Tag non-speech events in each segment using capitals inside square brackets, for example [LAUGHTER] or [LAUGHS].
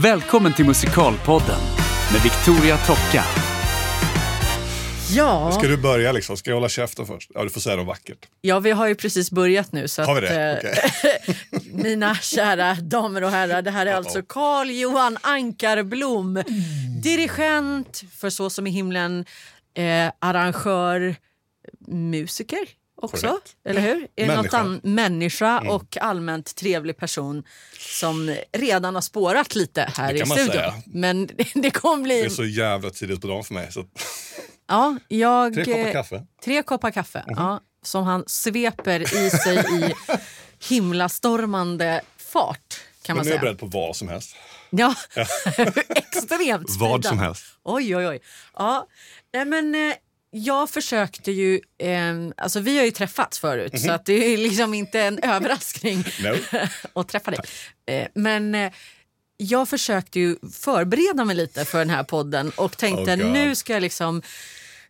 Välkommen till Musikalpodden med Victoria Tocka. Ja. Ska du börja liksom? Ska jag hålla käften först? Ja, du får säga något vackert. ja, vi har ju precis börjat nu. Så Har vi att, det? eh, [LAUGHS] mina kära damer och herrar, det här är alltså Carl Johan Ankarblom. Dirigent för Så som i himlen, eh, arrangör, musiker också. Korrekt. Eller hur? Är det något Människa. människa och allmänt trevlig person som redan har spårat lite här i studion. säga. Men [LAUGHS] det kommer bli... Det är så jävla tidigt på dagen för mig. Så Ja, jag, tre koppar kaffe. Tre koppar kaffe, ja, som han sveper i sig i [LAUGHS] himlastormande fart. Kan man Men nu är jag beredd på vad som helst. Ja, [LAUGHS] extremt Vad som helst. Oj, oj, oj. Ja, nej, men eh, jag försökte ju... Eh, alltså vi har ju träffats förut, Mhm. så att det är liksom inte en överraskning [LAUGHS] No. [LAUGHS] att träffa dig. Eh, men eh, jag försökte ju förbereda mig lite för den här podden och tänkte Oh nu ska jag liksom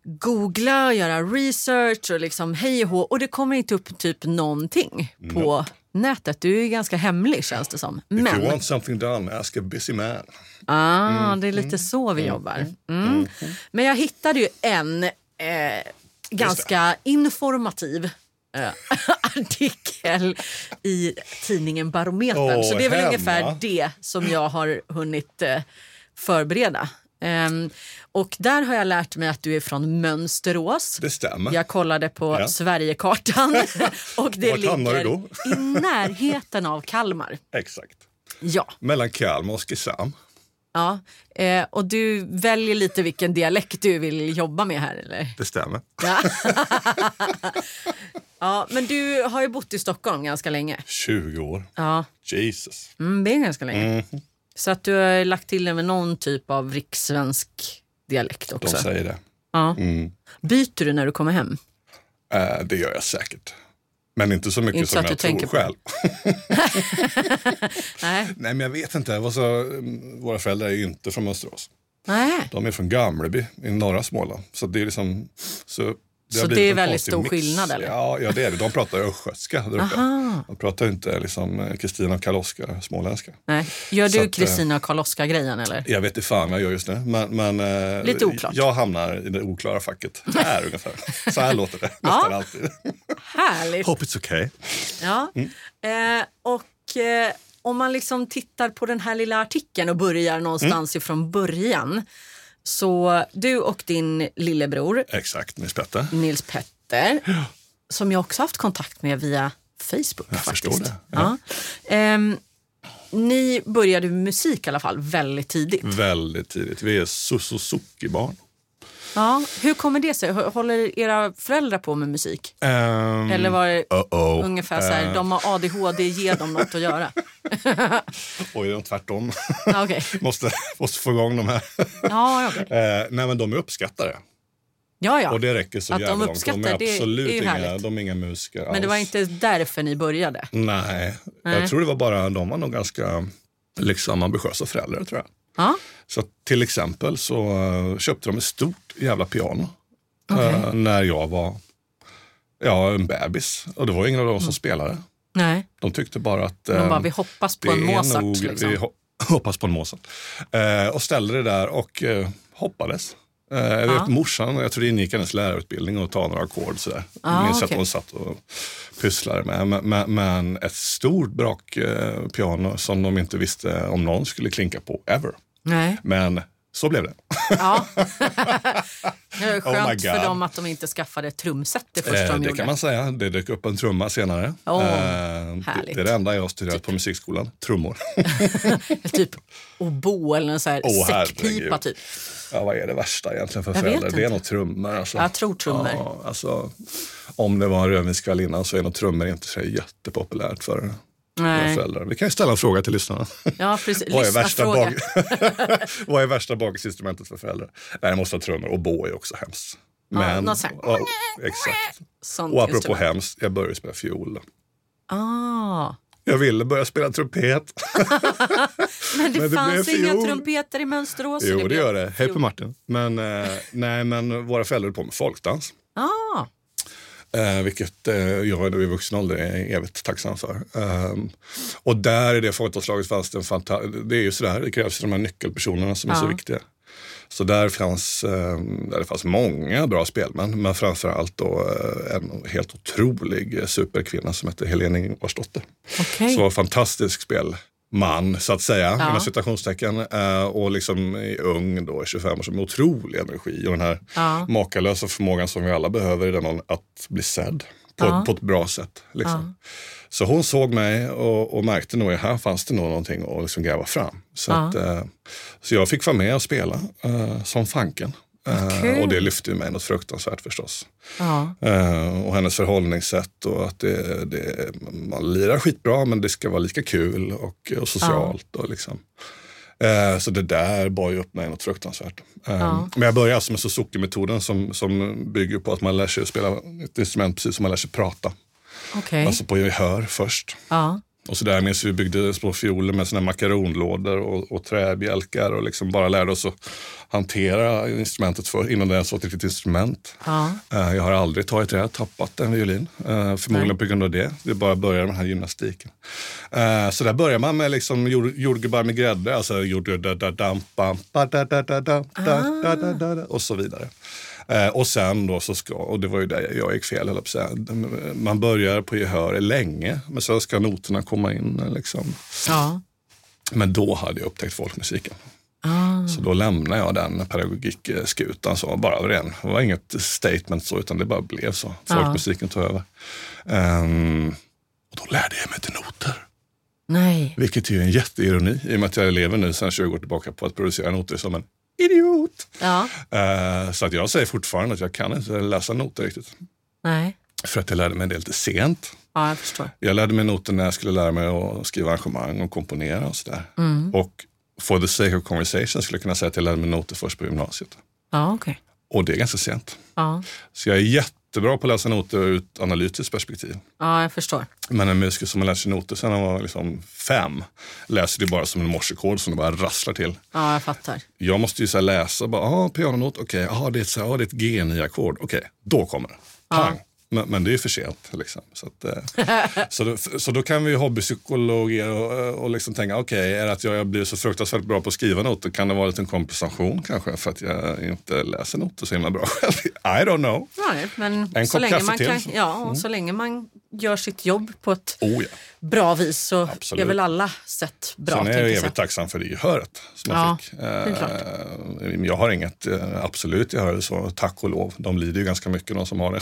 googla och göra research och liksom hej och hå. Och det kommer inte upp typ någonting på nätet. Du är ju ganska hemlig känns det som. If you Men want something done, ask a busy man. ah, det är lite så vi jobbar. Mm. Men jag hittade ju en eh, ganska informativ eh, [LAUGHS] artikel i tidningen Barometern. Åh, så det är väl hemma. ungefär det som jag har hunnit eh, förbereda. Ehm, och där har jag lärt mig att du är från Mönsterås. Det stämmer. Jag kollade på Ja. Sverigekartan [LAUGHS] och det ligger i närheten av Kalmar. [LAUGHS] Exakt. Ja. Mellan Kalmar och Oskarshamn. Ja, eh, och du väljer lite vilken dialekt du vill jobba med här eller? Det stämmer. Ja. [LAUGHS] ja, men du har ju bott i Stockholm ganska länge. 20 år. Ja, Jesus. mm, det är ganska länge. Mm. Så att du har lagt till det med någon typ av rikssvensk dialekt De också. säger det. Ja. Mm. Byter du när du kommer hem? Eh, det gör jag säkert. Men inte så mycket Inte så som att jag tror på själv. [LAUGHS] Nej. Nej, men jag vet inte. Var så, mm, våra föräldrar är ju inte från Mönsterås. Nej. De är från Gamleby i norra Småland. Så det är liksom... Så det, Så det är väldigt stor mix. skillnad, eller? Ja, ja, det är det. De pratar östgötska där uppe. Aha. De pratar inte liksom eh, Kristina Karl-Oskar småländska. Nej. Gör du eh, Kristina och Karl-Oskar-grejen eller? Jag vet inte fan vad jag gör just nu. Men, men eh, Lite oklart. jag hamnar i det oklara facket. Här ungefär. Så här låter det [LAUGHS] nästan alltid. Härligt! Hope it's okay. Ja. Mm. Eh, och eh, om man liksom tittar på den här lilla artikeln och börjar någonstans Mm. ifrån början. Så du och din lillebror Exakt, Nils Petter. Nils Petter, som jag också haft kontakt med via Facebook. Jag faktiskt. förstår det, Ja. Ehm, ni började musik i alla fall väldigt tidigt. Väldigt tidigt. Vi är Suzuki-barn. Ja. Hur kommer det sig? Hå- Håller era föräldrar på med musik? Um, Eller var det Uh-oh. ungefär så här, Eh, de har ADHD, ge dem något att göra? [LAUGHS] Oj, är tvärtom. Okej. [LAUGHS] måste, måste få igång de här. Ja, okej. [LAUGHS] Eh, nej, men de är uppskattare. ja, ja. Och det räcker så Att de jävla långt. de är är absolut ju inga, de är inga musiker Men det var inte därför ni började? Nej, Nej. jag tror det var bara, de var nog ganska liksom, ambitiösa föräldrar tror jag. Ja. Så att, till exempel så eh, köpte de ett stort jävla piano eh, när jag var ja, en bebis. Och det var ingen av dem som spelade. Nej, De tyckte bara att... de eh, bara vi hoppas på en Mozart. nog- liksom. Vi ho- [LAUGHS] hoppas på en Mozart. Eh, och ställde det där och eh, hoppades. Eh, jag vet Ja. morsan, jag tror det ingick i hennes lärarutbildning och ta några ackord sådär. Ah, Jag minns att okej. hon satt och pysslade med. Men, men, ett stort brak eh, piano som de inte visste om någon skulle klinka på ever. Nej. Men så blev det. Ja. [LAUGHS] det är Oh skönt för God. dem att de inte skaffade ett trumset det första Eh, de det gjorde. kan man säga. Det dök upp en trumma senare. Åh, Eh, det, härligt. det är det enda jag har studerat på musikskolan. Trummor. [LAUGHS] Typ obo eller en sån här Åh, säckpipa typ. Ja, vad är det värsta egentligen för Jag föräldrar? Det är nog trummor. Alltså. Jag tror trummor. Ja, alltså, om det var en rödvinskväll innan så är nog trummor inte så jättepopulärt för. Föräldrar. Vi kan ställa en fråga till lyssnarna. Ja, precis. [LAUGHS] Vad är, värsta bag... [LAUGHS] vad är värsta bakisinstrumentet för föräldrar? Nej, det måste vara trummor och bo är också hemskt. Men, sånt. ja, exakt. Sånt Och apropå hemskt, jag började spela fiol. Ah. Jag ville börja spela trumpet. [LAUGHS] Men det, Men det fanns inga fiol. trumpeter i Mönsterås. Jo, det blev gör det. Hej på. Martin. Men, eh, nej, men våra föräldrar på med folkdans. Ah. Eh, vilket eh, jag nu i vuxen ålder är evigt tacksam för. Um, och där i det fågelslaget fanns det en fantastisk... Det är ju sådär, det krävs de här nyckelpersonerna som är så Ja. viktiga. Så där fanns, eh, där det fanns många bra spelmän, men framförallt då eh, en helt otrolig eh, superkvinna som hette Helene Ingvarsdotter. Okej. Så fantastisk spelman, så att säga, Ja. inom citationstecken. Eh, och liksom är ung då, 25 år, som med otrolig energi och den här Ja. makalösa förmågan som vi alla behöver i den åldern, att bli sedd på, Ja. på ett bra sätt. Liksom. Så hon såg mig och, och märkte nog att här fanns det nog någonting att liksom gräva fram. Så, Ja. att, eh, så jag fick vara med och spela eh, som fanken. Eh, Kul. och det lyfte mig något fruktansvärt förstås. Ja. Eh, och hennes förhållningssätt och att det, det, man lirar skitbra men det ska vara lika kul och, och socialt. Och liksom. eh, så det där bar ju upp mig något fruktansvärt. Eh, Ja. Men jag började alltså med Suzuki-metoden som, som bygger på att man lär sig spela ett instrument precis som man lär sig prata. Okej. Alltså på gehör först. Ja. Och så där minns vi byggde små fioler med såna makaronlådor och, och träbjälkar och liksom bara lärde oss att hantera instrumentet för, innan det ens var ett riktigt instrument. Ja. Eh, Jag har aldrig tagit det, tappat en violin. Eh, Förmodligen Nej. på grund av det. Det bara börjar med den här gymnastiken. Eh, Så där börjar man med liksom jord- jordgubbar med grädde, alltså jordgubbar och så vidare. Eh, Och sen då så ska, och det var ju där jag gick fel höll. Man börjar på gehör länge, men sen ska noterna komma in. eh, Liksom. Ja. Men då hade jag upptäckt folkmusiken. Ah. Så då lämnade jag den pedagogikskutan så bara av den. Det var inget statement så, utan det bara blev så. Folkmusiken tog över. Ehm, och då lärde jag mig till noter. Nej. Vilket är en jätteironi i och med att jag lever nu sedan 20 år tillbaka på att producera noter som en idiot. Ja. Eh, så att jag säger fortfarande att jag kan inte läsa noter riktigt. Nej. För att jag lärde mig det lite sent. Ja, jag förstår. Jag lärde mig noter när jag skulle lära mig att skriva arrangemang och komponera och sådär. Och for the sake of conversation skulle jag kunna säga att jag lärde mig noter först på gymnasiet. Ja, okej. Och det är ganska sent. Ja. Så jag är jättebra på att läsa noter ur ett analytiskt perspektiv. ja, jag förstår. Men en musiker som har lärt sig noter sedan han var liksom fem läser det bara som en morsekod som det bara rasslar till. Ja, jag fattar. Jag måste ju så läsa, bara, ah, pianonot, okej, ah, det är ett, ah, det är ett G9-ackord, okej, då kommer det. Pang! Men, men det är för sent. Liksom. Så, att, eh, [LAUGHS] så, då, så då kan vi ju hobbypsykologera och, och liksom tänka, okej, är det att jag blir så fruktansvärt bra på att skriva noter, kan det vara en liten kompensation kanske för att jag inte läser noter så himla bra [LAUGHS] själv? I don't know. Nej, men En så länge, man till. kan, ja, och så länge man gör sitt jobb på ett Oh, ja. bra vis så Absolut. är väl alla sätt bra. Sen är jag jag evigt tacksam för det gehöret som jag Ja, fick. är klart. Eh, Jag har inget eh, absolut gehör, så tack och lov. De lider ju ganska mycket de som har det.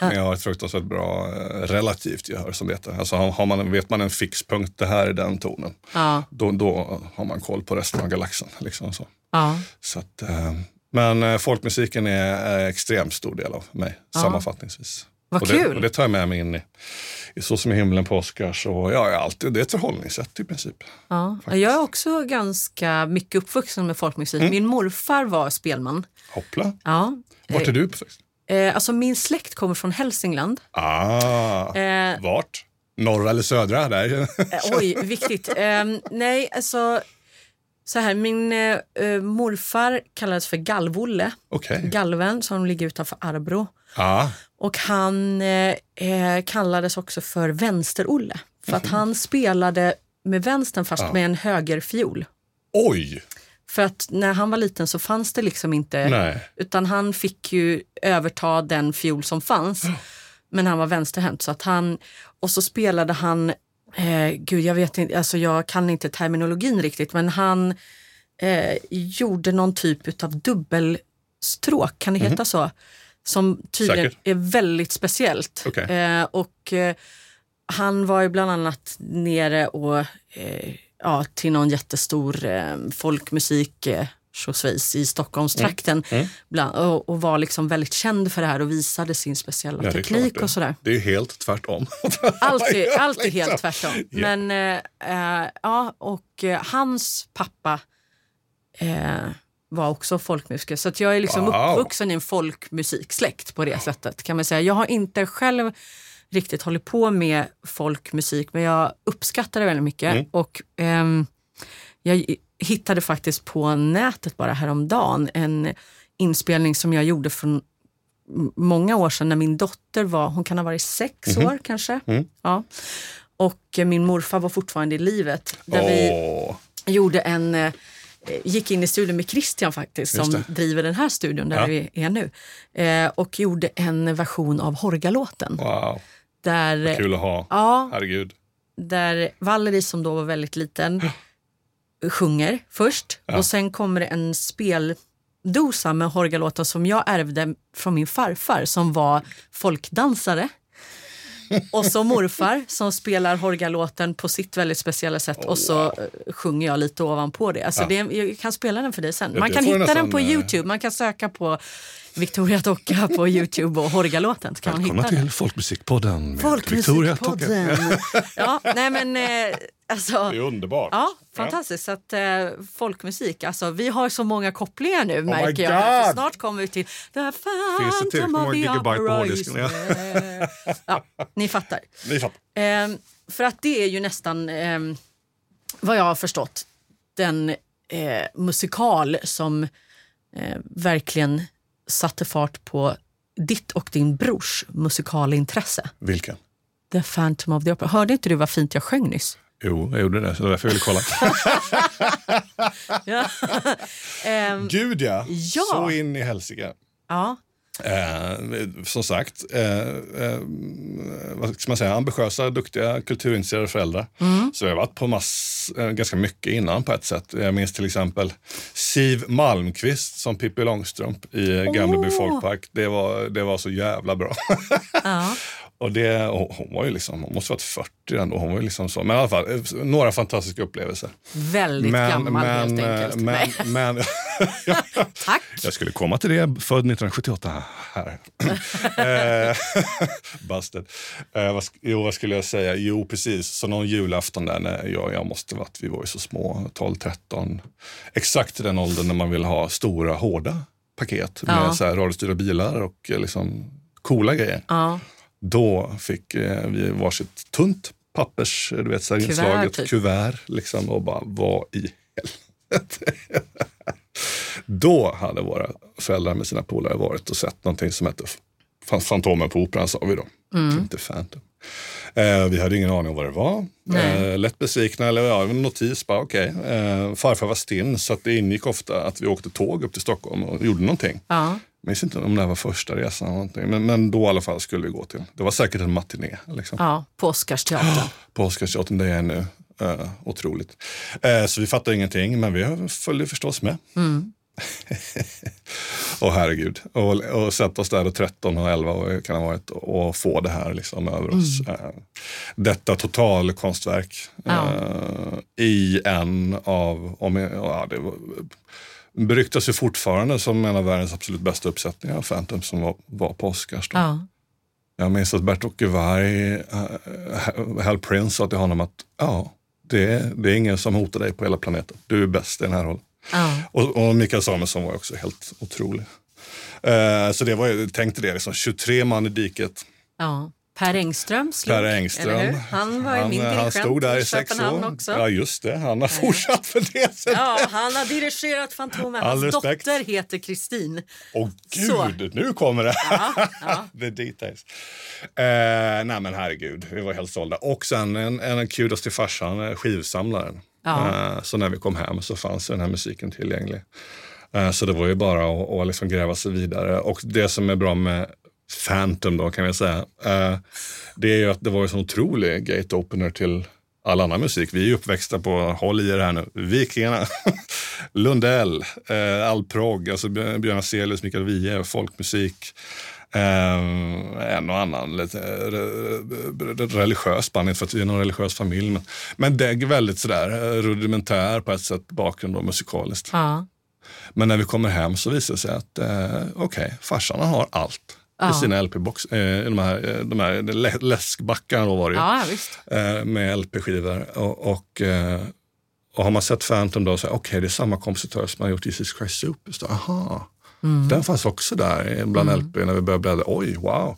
[LAUGHS] Men jag har ett fruktansvärt bra eh, relativt gehör som det heter. Alltså har man, vet man en fixpunkt, det här är den tonen. Ja, Då, då har man koll på resten av galaxen. Liksom så. Så att, eh, men folkmusiken är en extremt stor del av mig, sammanfattningsvis. Vad och det, kul. Och det tar jag med mig in i, i Så som i himlen på Oscars. Och, ja, alltid, det är ett förhållningssätt i princip. ja. Jag är också ganska mycket uppvuxen med folkmusik. Mm. Min morfar var spelman. Hoppla. Ja. Vart är du uppväxt? Eh, alltså min släkt kommer från Hälsingland. Ah, Eh, vart? Norra eller södra? Där. Eh, Oj, viktigt. Eh, nej, alltså så här, min eh, eh, morfar kallades för Galvolle, Okej. Galven som ligger utanför Arbro. Ah, Och han eh, eh, kallades också för Vänster-Olle för att han spelade med vänstern fast med en högerfiol. oj! För att när han var liten så fanns det liksom inte, Nej. utan han fick ju överta den fiol som fanns. Men han var vänsterhänt så att han, och så spelade han, eh, gud jag vet inte, alltså jag kan inte terminologin riktigt, men han eh, gjorde någon typ av dubbelstråk, kan det heta så? Som tydligen Säkert. är väldigt speciellt. Okej. Eh, och eh, han var ju bland annat nere och eh, ja, till någon jättestor eh, folkmusik eh, tjosvis i Stockholmstrakten Mm. bland, och, och var liksom väldigt känd för det här och visade sin speciella Ja, är teknik och sådär. Det är helt tvärtom. [LAUGHS] Alltid, alltid Liksom. helt tvärtom. Ja. Men eh, eh, ja, och hans pappa eh, var också folkmusiker. Så att jag är liksom Wow. uppvuxen i en folkmusiksläkt på det sättet. kan man säga. Jag har inte själv riktigt hållit på med folkmusik men jag uppskattar det väldigt mycket. Mm. Och ehm, jag hittade faktiskt på nätet bara häromdagen en inspelning som jag gjorde från många år sedan när min dotter var, hon kan ha varit sex Mhm. år kanske. Mm. Ja. Och eh, min morfar var fortfarande i livet. Där vi Åh, gjorde en, eh, gick in i studion med Christian faktiskt som driver den här studion där Ja. vi är nu. Eh, och gjorde en version av Horgalåten. wow, Där, kul att ha. ja, Herregud. där Valerie som då var väldigt liten [GASPS] sjunger först Ja. och sen kommer det en speldosa med Horgalåten som jag ärvde från min farfar som var folkdansare. Och så morfar som spelar Horgalåten på sitt väldigt speciella sätt och så eh, sjunger jag lite ovanpå det. Alltså Ja. det jag kan spela den för dig sen. Man kan hitta den på eh, Youtube, man kan söka på Victoria Docka på Youtube och Horgalåten. Kan Välkomna hitta den. till Folkmusikpodden med Victoria. Folkmusikpodden. ja, nej men eh, alltså. Det är underbart. Ja, fantastiskt. Så att, eh, folkmusik, alltså, vi har så många kopplingar nu Oh märker jag. Snart kommer vi till The det Phantom of the Opera [LAUGHS] ja, ni fattar. Ni fattar. Ehm, för att det är ju nästan, ehm, vad jag har förstått, den eh, musikal som eh, verkligen satte fart på ditt och din brors musikalintresse. Vilken? The Phantom of the Opera. Hörde inte du vad fint jag sjöng nyss? Jo, jag gjorde det. Så det var därför jag ville kolla. [LAUGHS] Ja. Ehm, Gud ja. Ja. Så in i helsike. ja. Eh, som sagt, eh, eh, vad ska man säga, ambitiösa, duktiga, kulturintresserade föräldrar. Mm. Så jag har varit på mass, eh, ganska mycket innan på ett sätt. Jag minns till exempel Siv Malmqvist som Pippi Långstrump i Gamleby folkpark. Det var, det var så jävla bra. ja. [LAUGHS] Och det, och hon var ju liksom, hon måste ha varit 40 ändå. Hon var ju liksom så. Men i alla fall, eh, några fantastiska upplevelser. Väldigt gammal helt eh, enkelt. Men, Nej. [LAUGHS] men, [LAUGHS] Tack! jag skulle komma till det, född 1978. Här. [LAUGHS] Eh, Busted. Eh, vad, jo, vad skulle jag säga? Jo, precis. Så någon julafton där, när jag, jag måste varit, vi var ju så små, 12, 13. Exakt den åldern när man vill ha stora, hårda paket med Ja. så här radiostyrda bilar och eh, liksom coola grejer. Ja. Då fick eh, vi varsitt tunt pappers, du vet, så här Kuvert, inslaget typ. kuvert. Liksom, och bara, vad i helvete? [LAUGHS] Då hade våra föräldrar med sina polare varit och sett någonting som hette Fan- Fantomen på Operan, sa vi då. Mm. Inte Phantom. Eh, vi hade ingen aning om vad det var. Eh, lätt besvikna, eller ja, en notis bara okej. Eh, farfar var stinn så att det ingick ofta att vi åkte tåg upp till Stockholm och gjorde någonting. Ja. Jag minns inte om det här var första resan eller någonting. Men, men då i alla fall skulle vi gå till. Det var säkert en matiné. Liksom. ja, på Oscarsteatern. [GASPS] På Oscarsteatern, det är nu. Uh, otroligt. Eh, så vi fattade ingenting, men vi följde förstås med. Mm. [LAUGHS] Åh herregud. Och, och sätta oss där och 13 och 11 och kan ha varit och få det här liksom över oss. Eh, detta total konstverk Ja. eh, i en av, om, ja, det beryktas ju fortfarande som en av världens absolut bästa uppsättningar av Phantom som var, var på Oscars. Då. Ja. Jag minns att Bert-Åke Varg, uh, Hal Prince sa till honom att ja, det är, det är ingen som hotar dig på hela planeten. Du är bäst i den här rollen. Ja. Och, och Mikael Samuelsson var också helt otrolig. Eh, så det var, ju- tänk dig det, liksom, 23 man i diket. Ja. Per Engström slog, Per Engström. Han var ju min eh, han dirigent stod där i sex år. också. Ja, just det. Han har fortsatt för det. sen. Ja, han har dirigerat Fantomen. Hans respekt. dotter heter Kristin. Åh Så. gud, nu kommer det! Ja, ja. [LAUGHS] The details. Eh, nej men herregud, vi var helt sålda. Och sen en, en kudos till farsan, eh, skivsamlaren. Ja. Eh, så när vi kom hem så fanns den här musiken tillgänglig. Eh, så det var ju bara att, att liksom gräva sig vidare. Och det som är bra med Phantom då kan jag säga, eh, det är ju att det var en sån otrolig gate opener till all annan musik. Vi är ju uppväxta på, håll i er här nu, Vikingarna, [LAUGHS] Lundell, eh, all progg, alltså Björn Björn Afzelius, Mikael Wiehe, folkmusik. Eh, en och annan lite re, religiös band, inte för att vi är någon religiös familj. Men, men det är väldigt sådär eh, rudimentär på ett sätt bakgrund och musikaliskt. Ja. Men när vi kommer hem så visar det sig att eh, okej, farsan han har allt Ja. i sina LP-box. Eh, de här, eh, de här lä- läskbackarna då var det ju, ja, eh, med LP-skivor. Och, och, eh, och har man sett Phantom då så okej, det är samma kompositör som har gjort Jesus Christ Superstar. Aha. Den fanns också där bland LP när vi började bläddra. Oj, wow.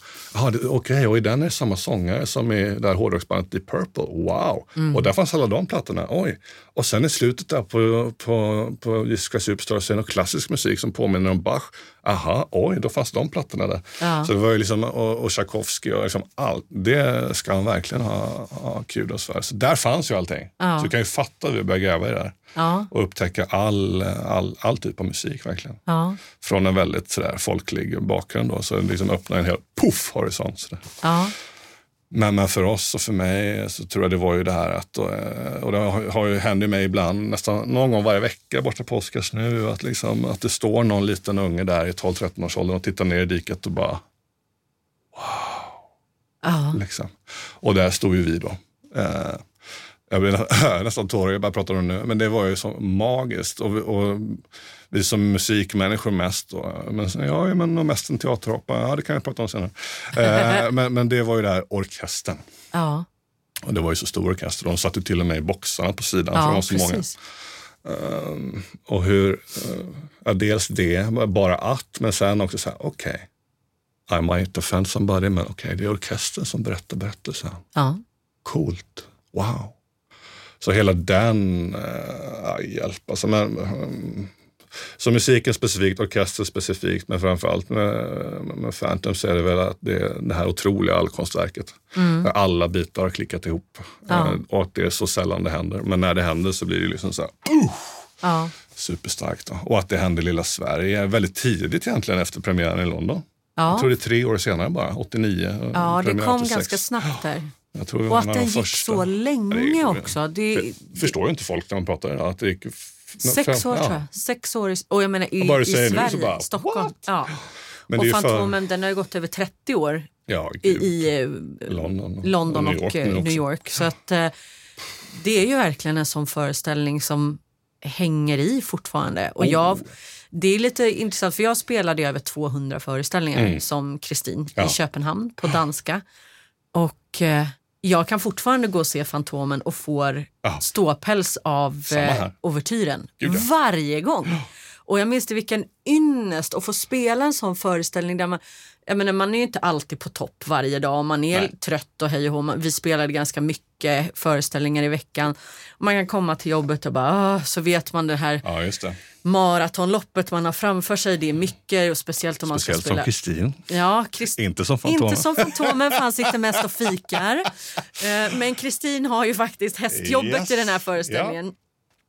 Okej, och i den är samma sångare som i det här hårdrocksbandet Deep Purple. Wow. Och där fanns alla de plattorna. Oj. Och sen i slutet där på, på, på Jessica Superstar så är det klassisk musik som påminner om Bach. Aha, oj, då fanns de plattorna där. Ja. Så det var ju liksom, och, och Tchaikovsky och liksom allt. Det ska han verkligen ha, ha kudos för. Så där fanns ju allting. Ja. Så du kan ju fatta att vi började gräva i det där Ja, och upptäcka all, all, all typ av musik verkligen. ja, Från en väldigt sådär, folklig bakgrund då, så liksom öppnar en hel puff horisont. Sådär. ja. Men, men för oss och för mig så tror jag det var ju det här att, eh, och det har, har ju hänt mig ibland, nästan någon gång varje vecka borta på Oscars nu, att, liksom, att det står någon liten unge där i 12-13 års åldern och tittar ner i diket och bara ja. Liksom. Och där stod ju vi då. Eh, jag blir nä- [LAUGHS] nästan tårig, jag bara pratar om det nu. Men det var ju så magiskt. Och vi, och vi som musikmänniskor mest. Då, men, ja, men och mest en teaterhoppa, ja det kan jag prata om senare. [LAUGHS] Eh, men, men det var ju det här orkestern. ja. Och det var ju så stor orkester. De satt ju till och med i boxarna på sidan. för det ja var så många. precis. Um, och hur, uh, ja, dels det, bara att, men sen också så här, okej. I might offend somebody, men okej, det är orkestern som berättar berättelsen. Ja. Coolt. Wow. Så hela den, uh, hjälp alltså. Men, um, så musiken specifikt, orkester specifikt, men framförallt med, med Phantom så är det väl att det det här otroliga allkonstverket. Där alla bitar har klickat ihop. Ja. Eh, Och att det är så sällan det händer. Men när det händer så blir det liksom så här, Ja. superstarkt. Då. Och att det händer i lilla Sverige väldigt tidigt egentligen efter premiären i London. Jag tror Ja. det är tre år senare bara, 89. och ja, det kom 86. ganska snabbt där. Och att den de gick första. så Ja, länge det också. Det, Det förstår ju inte folk när man pratar. Att det gick sex fem- år ja. tror jag. Sex år. i- Och jag menar i, Och bara i Sverige, så bara, Stockholm. what? Ja. Men och ju för- Fantomen den har ju gått över 30 år Ja, i, i eh, London, London och, New York eh, nu New. York. Så att, eh, det är ju verkligen en sån föreställning som hänger i fortfarande. Och Oh. jag, det är lite intressant för jag spelade över 200 föreställningar som Kristin Mm. Ja. i Köpenhamn på danska. Och eh, jag kan fortfarande gå och se Fantomen och får Ja. ståpäls av eh, ouvertyren ja. varje gång. Och jag minns det vilken ynnest att få spela en sån föreställning där man, jag menar, man är ju inte alltid på topp varje dag, man är Nej. trött och hej och hå. Man- Vi spelade ganska mycket föreställningar i veckan. Man kan komma till jobbet och bara, "Ah", så vet man det här Ja, det. maratonloppet man har framför sig. Det är mycket och speciellt om man Speciellt ska som spela. Kristin. Ja, Krist- Inte som Fantomen. inte som Fantomen för han [LAUGHS] sitter mest och fikar. Eh, Men Kristin har ju faktiskt hästjobbet Yes. i den här föreställningen.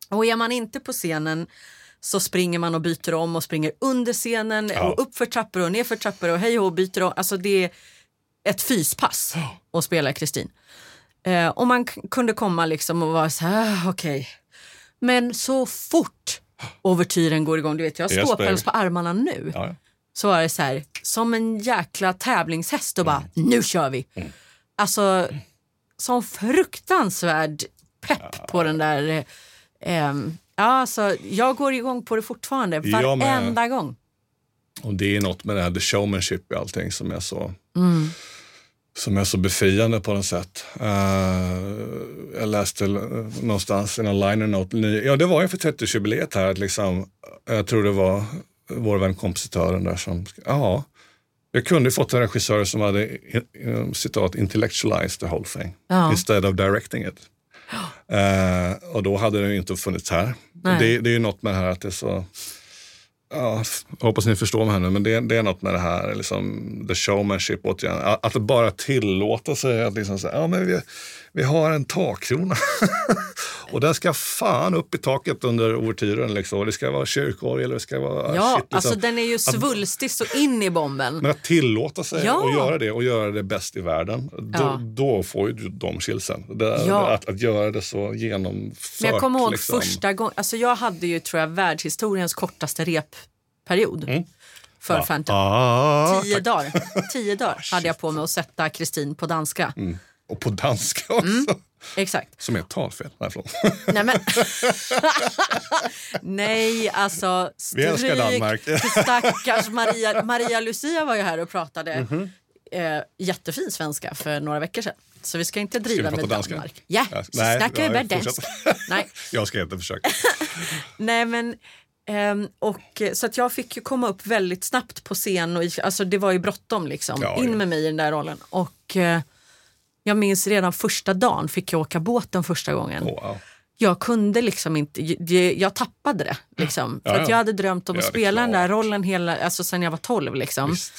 Och är man inte på scenen så springer man och byter om och springer under scenen Ja. och upp för trappor och ner för trappor och hej och byter om. Alltså det är ett fyspass att spela Kristin. Eh, och man kunde komma liksom och vara så här, "Ah, okej. Men så fort ouvertyren går igång, du vet jag har ståpäls på armarna nu Ja, ja. så var det så här, som en jäkla tävlingshäst och bara, Mm. nu kör vi. Alltså, sån fruktansvärd pepp på den där. eh, ja, alltså, jag går igång på det fortfarande, varenda gång. Och det är något med det här the showmanship i allting som är så, Mm. som är så befriande på något sätt. Eh, jag läste någonstans i en liner note, ja det var ju för 30-årsjubileet här, att liksom, jag tror det var vår vän kompositören där som, ja, jag kunde fått en regissör som hade citat intellectualized the whole thing Ja. instead of directing it. Eh, och då hade det ju inte funnits här. Det, det är ju något med det här att det är så Ja, hoppas ni förstår mig här nu, men det, det är något med det här, liksom, the showmanship återigen. Att, att bara tillåta sig att liksom säga, ja men vi, vi har en takkrona. [LAUGHS] och den ska fan upp i taket under ouvertyren. Liksom. Det ska vara kyrkorgel, det ska vara Ja, shit, liksom. alltså den är ju svulstig så in i bomben. Men att tillåta sig Ja. att göra det och göra det bäst i världen, då, Ja. då får ju de chillsen. Ja. att, att göra det så genomfört. Men jag kommer ihåg liksom. första gången, alltså jag hade ju tror jag världshistoriens kortaste repperiod för Phantom. Mm. Ah, Tio dagar. [LAUGHS] Tio dagar hade jag på mig att sätta Kristin på danska. Mm. Och på danska också. Mm. Exakt. Som är ett talfel. Nej, förlåt. Nej, men... [LAUGHS] Nej, alltså Vi älskar stryk Danmark. [LAUGHS] stackars Maria. Maria Lucia var ju här och pratade Mhm. eh, jättefin svenska för några veckor sedan. Så vi ska inte driva prata med danska? Danmark. Ja, Ja, så nej, snackar vi bara fortsätt. dansk. Nej, [LAUGHS] Jag ska inte försöka. nej, men Ehm, och, så att jag fick ju komma upp väldigt snabbt på scen. Och, alltså, det var ju bråttom liksom. Ja, In ja. med mig i den där rollen. Och eh, jag minns redan första dagen fick jag åka båten första gången. Åh, wow. Jag kunde liksom inte, jag, tappade det. Liksom. Ja, För att ja. jag hade drömt om Ja, att spela den där rollen hela, alltså sen jag var 12. Liksom. Visst.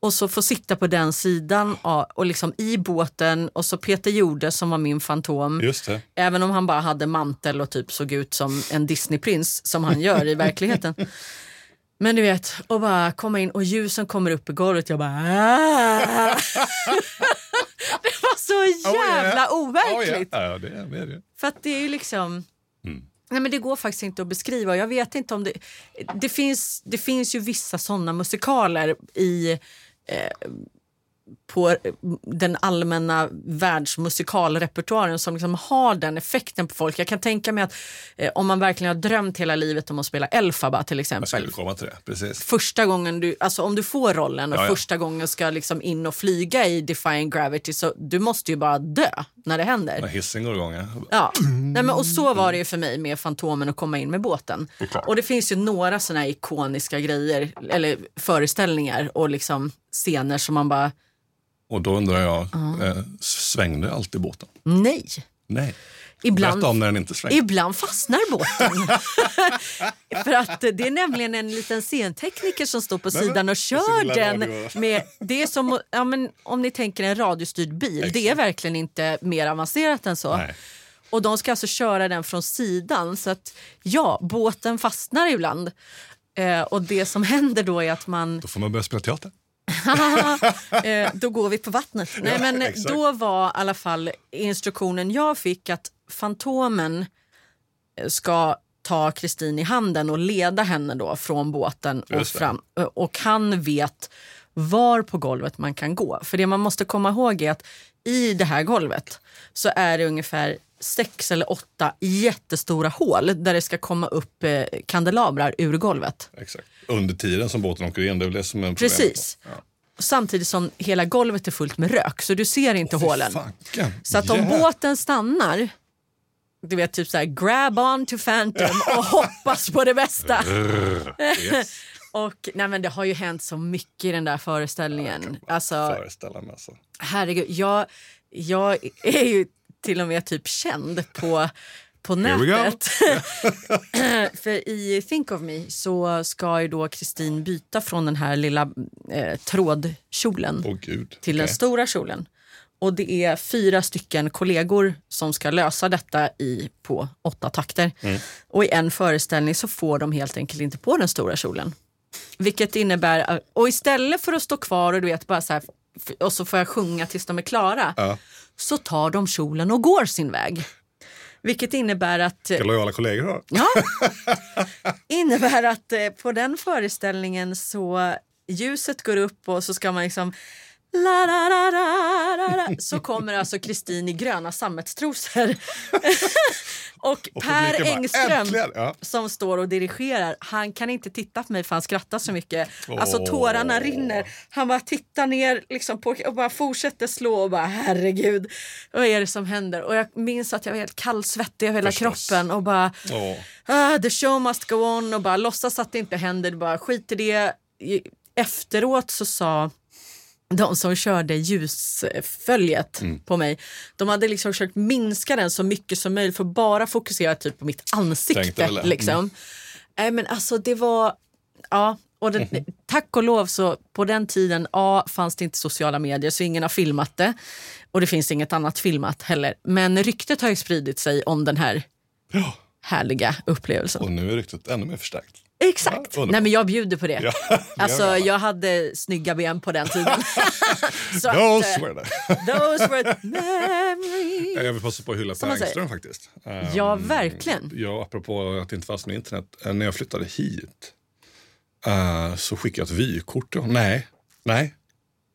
Och så få sitta på den sidan och, liksom i båten och så Peter Jorde som var min fantom. Även om han bara hade mantel och typ såg ut som en Disneyprins som han gör i verkligheten. [LAUGHS] Men du vet, och bara komma in och ljusen kommer upp i golvet. Jag bara... [LAUGHS] Det var så jävla overkligt. Oh, yeah. Ja, det är det. Är det. För att det är ju liksom... Mm. Nej, men det går faktiskt inte att beskriva. Jag vet inte om det... Det finns, det finns ju vissa såna musikaler i... Eh, på den allmänna världsmusikalrepertoaren som liksom har den effekten på folk. Jag kan tänka mig att eh, om man verkligen har drömt hela livet om att spela Elphaba till Jag skulle exempel. komma till det. Precis. Första gången du, alltså om du får rollen och Ja, ja. första gången ska liksom in och flyga i Defying Gravity så du måste ju bara dö när det händer. När hissen går igång. Ja. Ja, Nej, men, och så var det ju för mig med Fantomen att komma in med båten. klart. Och det finns ju några här ikoniska grejer, eller föreställningar och liksom scener som man bara, Och då undrar jag, eh, svängde alltid båten? nej. Nej. Ibland, Berätta om när den inte svängde. ibland fastnar båten. [LAUGHS] för att det är nämligen en liten scentekniker som står på men- sidan och kör den. radio. [LAUGHS] Med, det är som ja, men, om ni tänker en radiostyrd bil. Det är verkligen inte mer avancerat än så. Nej. Och de ska alltså köra den från sidan. Så att ja, båten fastnar ibland. Eh, och det som händer då är att man... Då får man börja spela teater. [LAUGHS] eh, då går vi på vattnet. Nej, Ja, men exakt. då var i alla fall instruktionen jag fick att Fantomen eh, ska ta Kristin i handen och leda henne då från båten och fram. Eh, Och han vet var på golvet man kan gå. För det man måste komma ihåg är att i det här golvet så är det ungefär sex eller åtta jättestora hål där det ska komma upp eh, kandelabrar ur golvet. Exakt. Under tiden som båten åker in. Det är väl det som är. Precis. Ja. Samtidigt som hela golvet är fullt med rök så du ser inte hålen. Fanken. Så att om Yeah. båten stannar, du vet typ så här grab on to Phantom och [LAUGHS] hoppas på det bästa. Yes. [LAUGHS] Och nej men det har ju hänt så mycket i den där föreställningen. Alltså Föreställa mig alltså. herregud, jag, jag är ju till och med typ känd på på nätet. [LAUGHS] [LAUGHS] För i Think of Me så ska ju då Kristin byta från den här lilla eh, trådkjolen gud. till den Okej. stora kjolen. Och det är fyra stycken kollegor som ska lösa detta i, på åtta takter. Mm. Och i en föreställning så får de helt enkelt inte på den stora kjolen. Vilket innebär, och istället för att stå kvar och du vet bara så här, och så får jag sjunga tills de är klara. Ja. Så tar de kjolen och går sin väg. Vilket innebär att Vilka lojala kollegor har. Ja. [LAUGHS] innebär att eh, på den föreställningen så ljuset går upp och så ska man liksom La, la, la, la. Så kommer alltså Kristin i gröna sammetstrosor. [LAUGHS] och, Och Per Engström! Ja. som står och dirigerar, han kan inte titta på mig för han skrattar så mycket. Alltså tårarna rinner. Han bara tittar ner liksom på, och bara fortsätter slå och bara herregud, vad är det som händer? Och jag minns att jag var helt kallsvettig över hela Förstås. kroppen och bara Åh. ah, the show must go on och bara låtsas att det inte händer, bara skit i det. Efteråt så sa de som körde ljusföljet Mm. på mig, de hade liksom försökt minska den så mycket som möjligt för att bara fokusera typ på mitt ansikte. det. Mm. Liksom. Nej, men alltså det var, ja, och den, Mhm. tack och lov så på den tiden A, fanns det inte sociala medier så ingen har filmat det och det finns inget annat filmat heller. Men ryktet har ju spridit sig om den här Ja. härliga upplevelsen. Och nu är ryktet ännu mer förstärkt. Exakt. Ja. Nej, men jag bjuder på det. Ja, [LAUGHS] alltså, bra. jag hade snygga ben på den tiden. [LAUGHS] så att, Those eh, were [LAUGHS] those were memories. Jag vill passa på att hylla Per. Engström faktiskt. Ehm, Ja, verkligen. Ja, apropå att det inte fanns med internet. Eh, När jag flyttade hit eh, så skickade jag ett vykort. till honom. Nej, nej.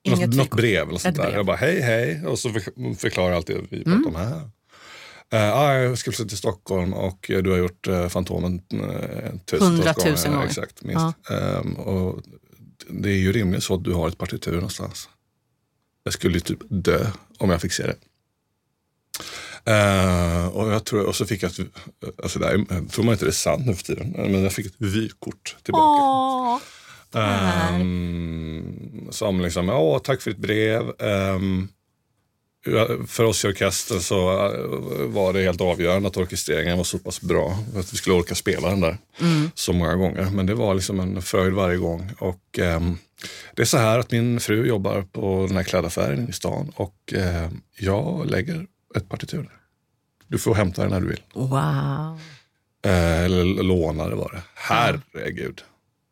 Inget Något, något brev eller sånt där. brev. Jag bara hej hej och så för- förklarar jag alltid vi pratar Mm. om här. Uh, ah, jag ska flytta till Stockholm och eh, du har gjort uh, Fantomen uh, tusentals Hundratusen gånger. Exakt, minst. Ehm, och det är ju rimligt så att du har ett partitur någonstans. Jag skulle ju typ dö om jag fick se det. Eh, och, jag tror, och så fick jag, ett, alltså det här, tror man inte det är sant nu för tiden, men jag fick ett vykort tillbaka. Åh, Ehm, som liksom, ja tack för ditt brev. Ja, för oss i orkestern så eh, var det helt avgörande att orkestreringen var så pass bra för att vi skulle orka spela den där så många gånger. Men det var liksom en fröjd varje gång. Och, ehm, det är så här att min fru jobbar på den här klädaffären i stan och ehm, jag lägger ett partitur där. Du får hämta det när du vill. wow. Eh, eller låna det var det. Herregud.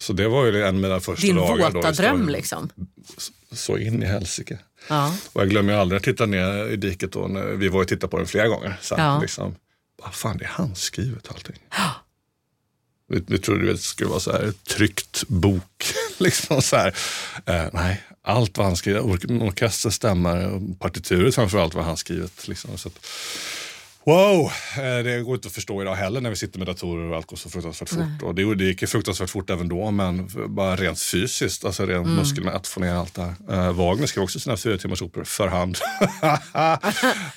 Så det var ju en av mina första Din dagar. då våta dröm liksom. Så in i helsike. Ja. Och jag glömmer ju aldrig att titta ner i diket då. När vi var och tittade på den flera gånger. Så Ja. liksom, vad fan det är handskrivet allting. Vi, vi trodde det skulle vara så här tryckt bok. [LAUGHS] liksom så här. Eh, nej, allt var handskrivet. Or- Orkesterns stämmare och partituret framförallt var handskrivet. Liksom, så att, Wow, eh, det går inte att förstå idag heller när vi sitter med datorer och allt går så fruktansvärt fort. Och det, det gick ju fruktansvärt fort även då, men bara rent fysiskt, alltså rent muskelmätt, få ner allt det här. Uh, Wagner skrev också sina fyra timmars operor för hand. [LAUGHS] ja,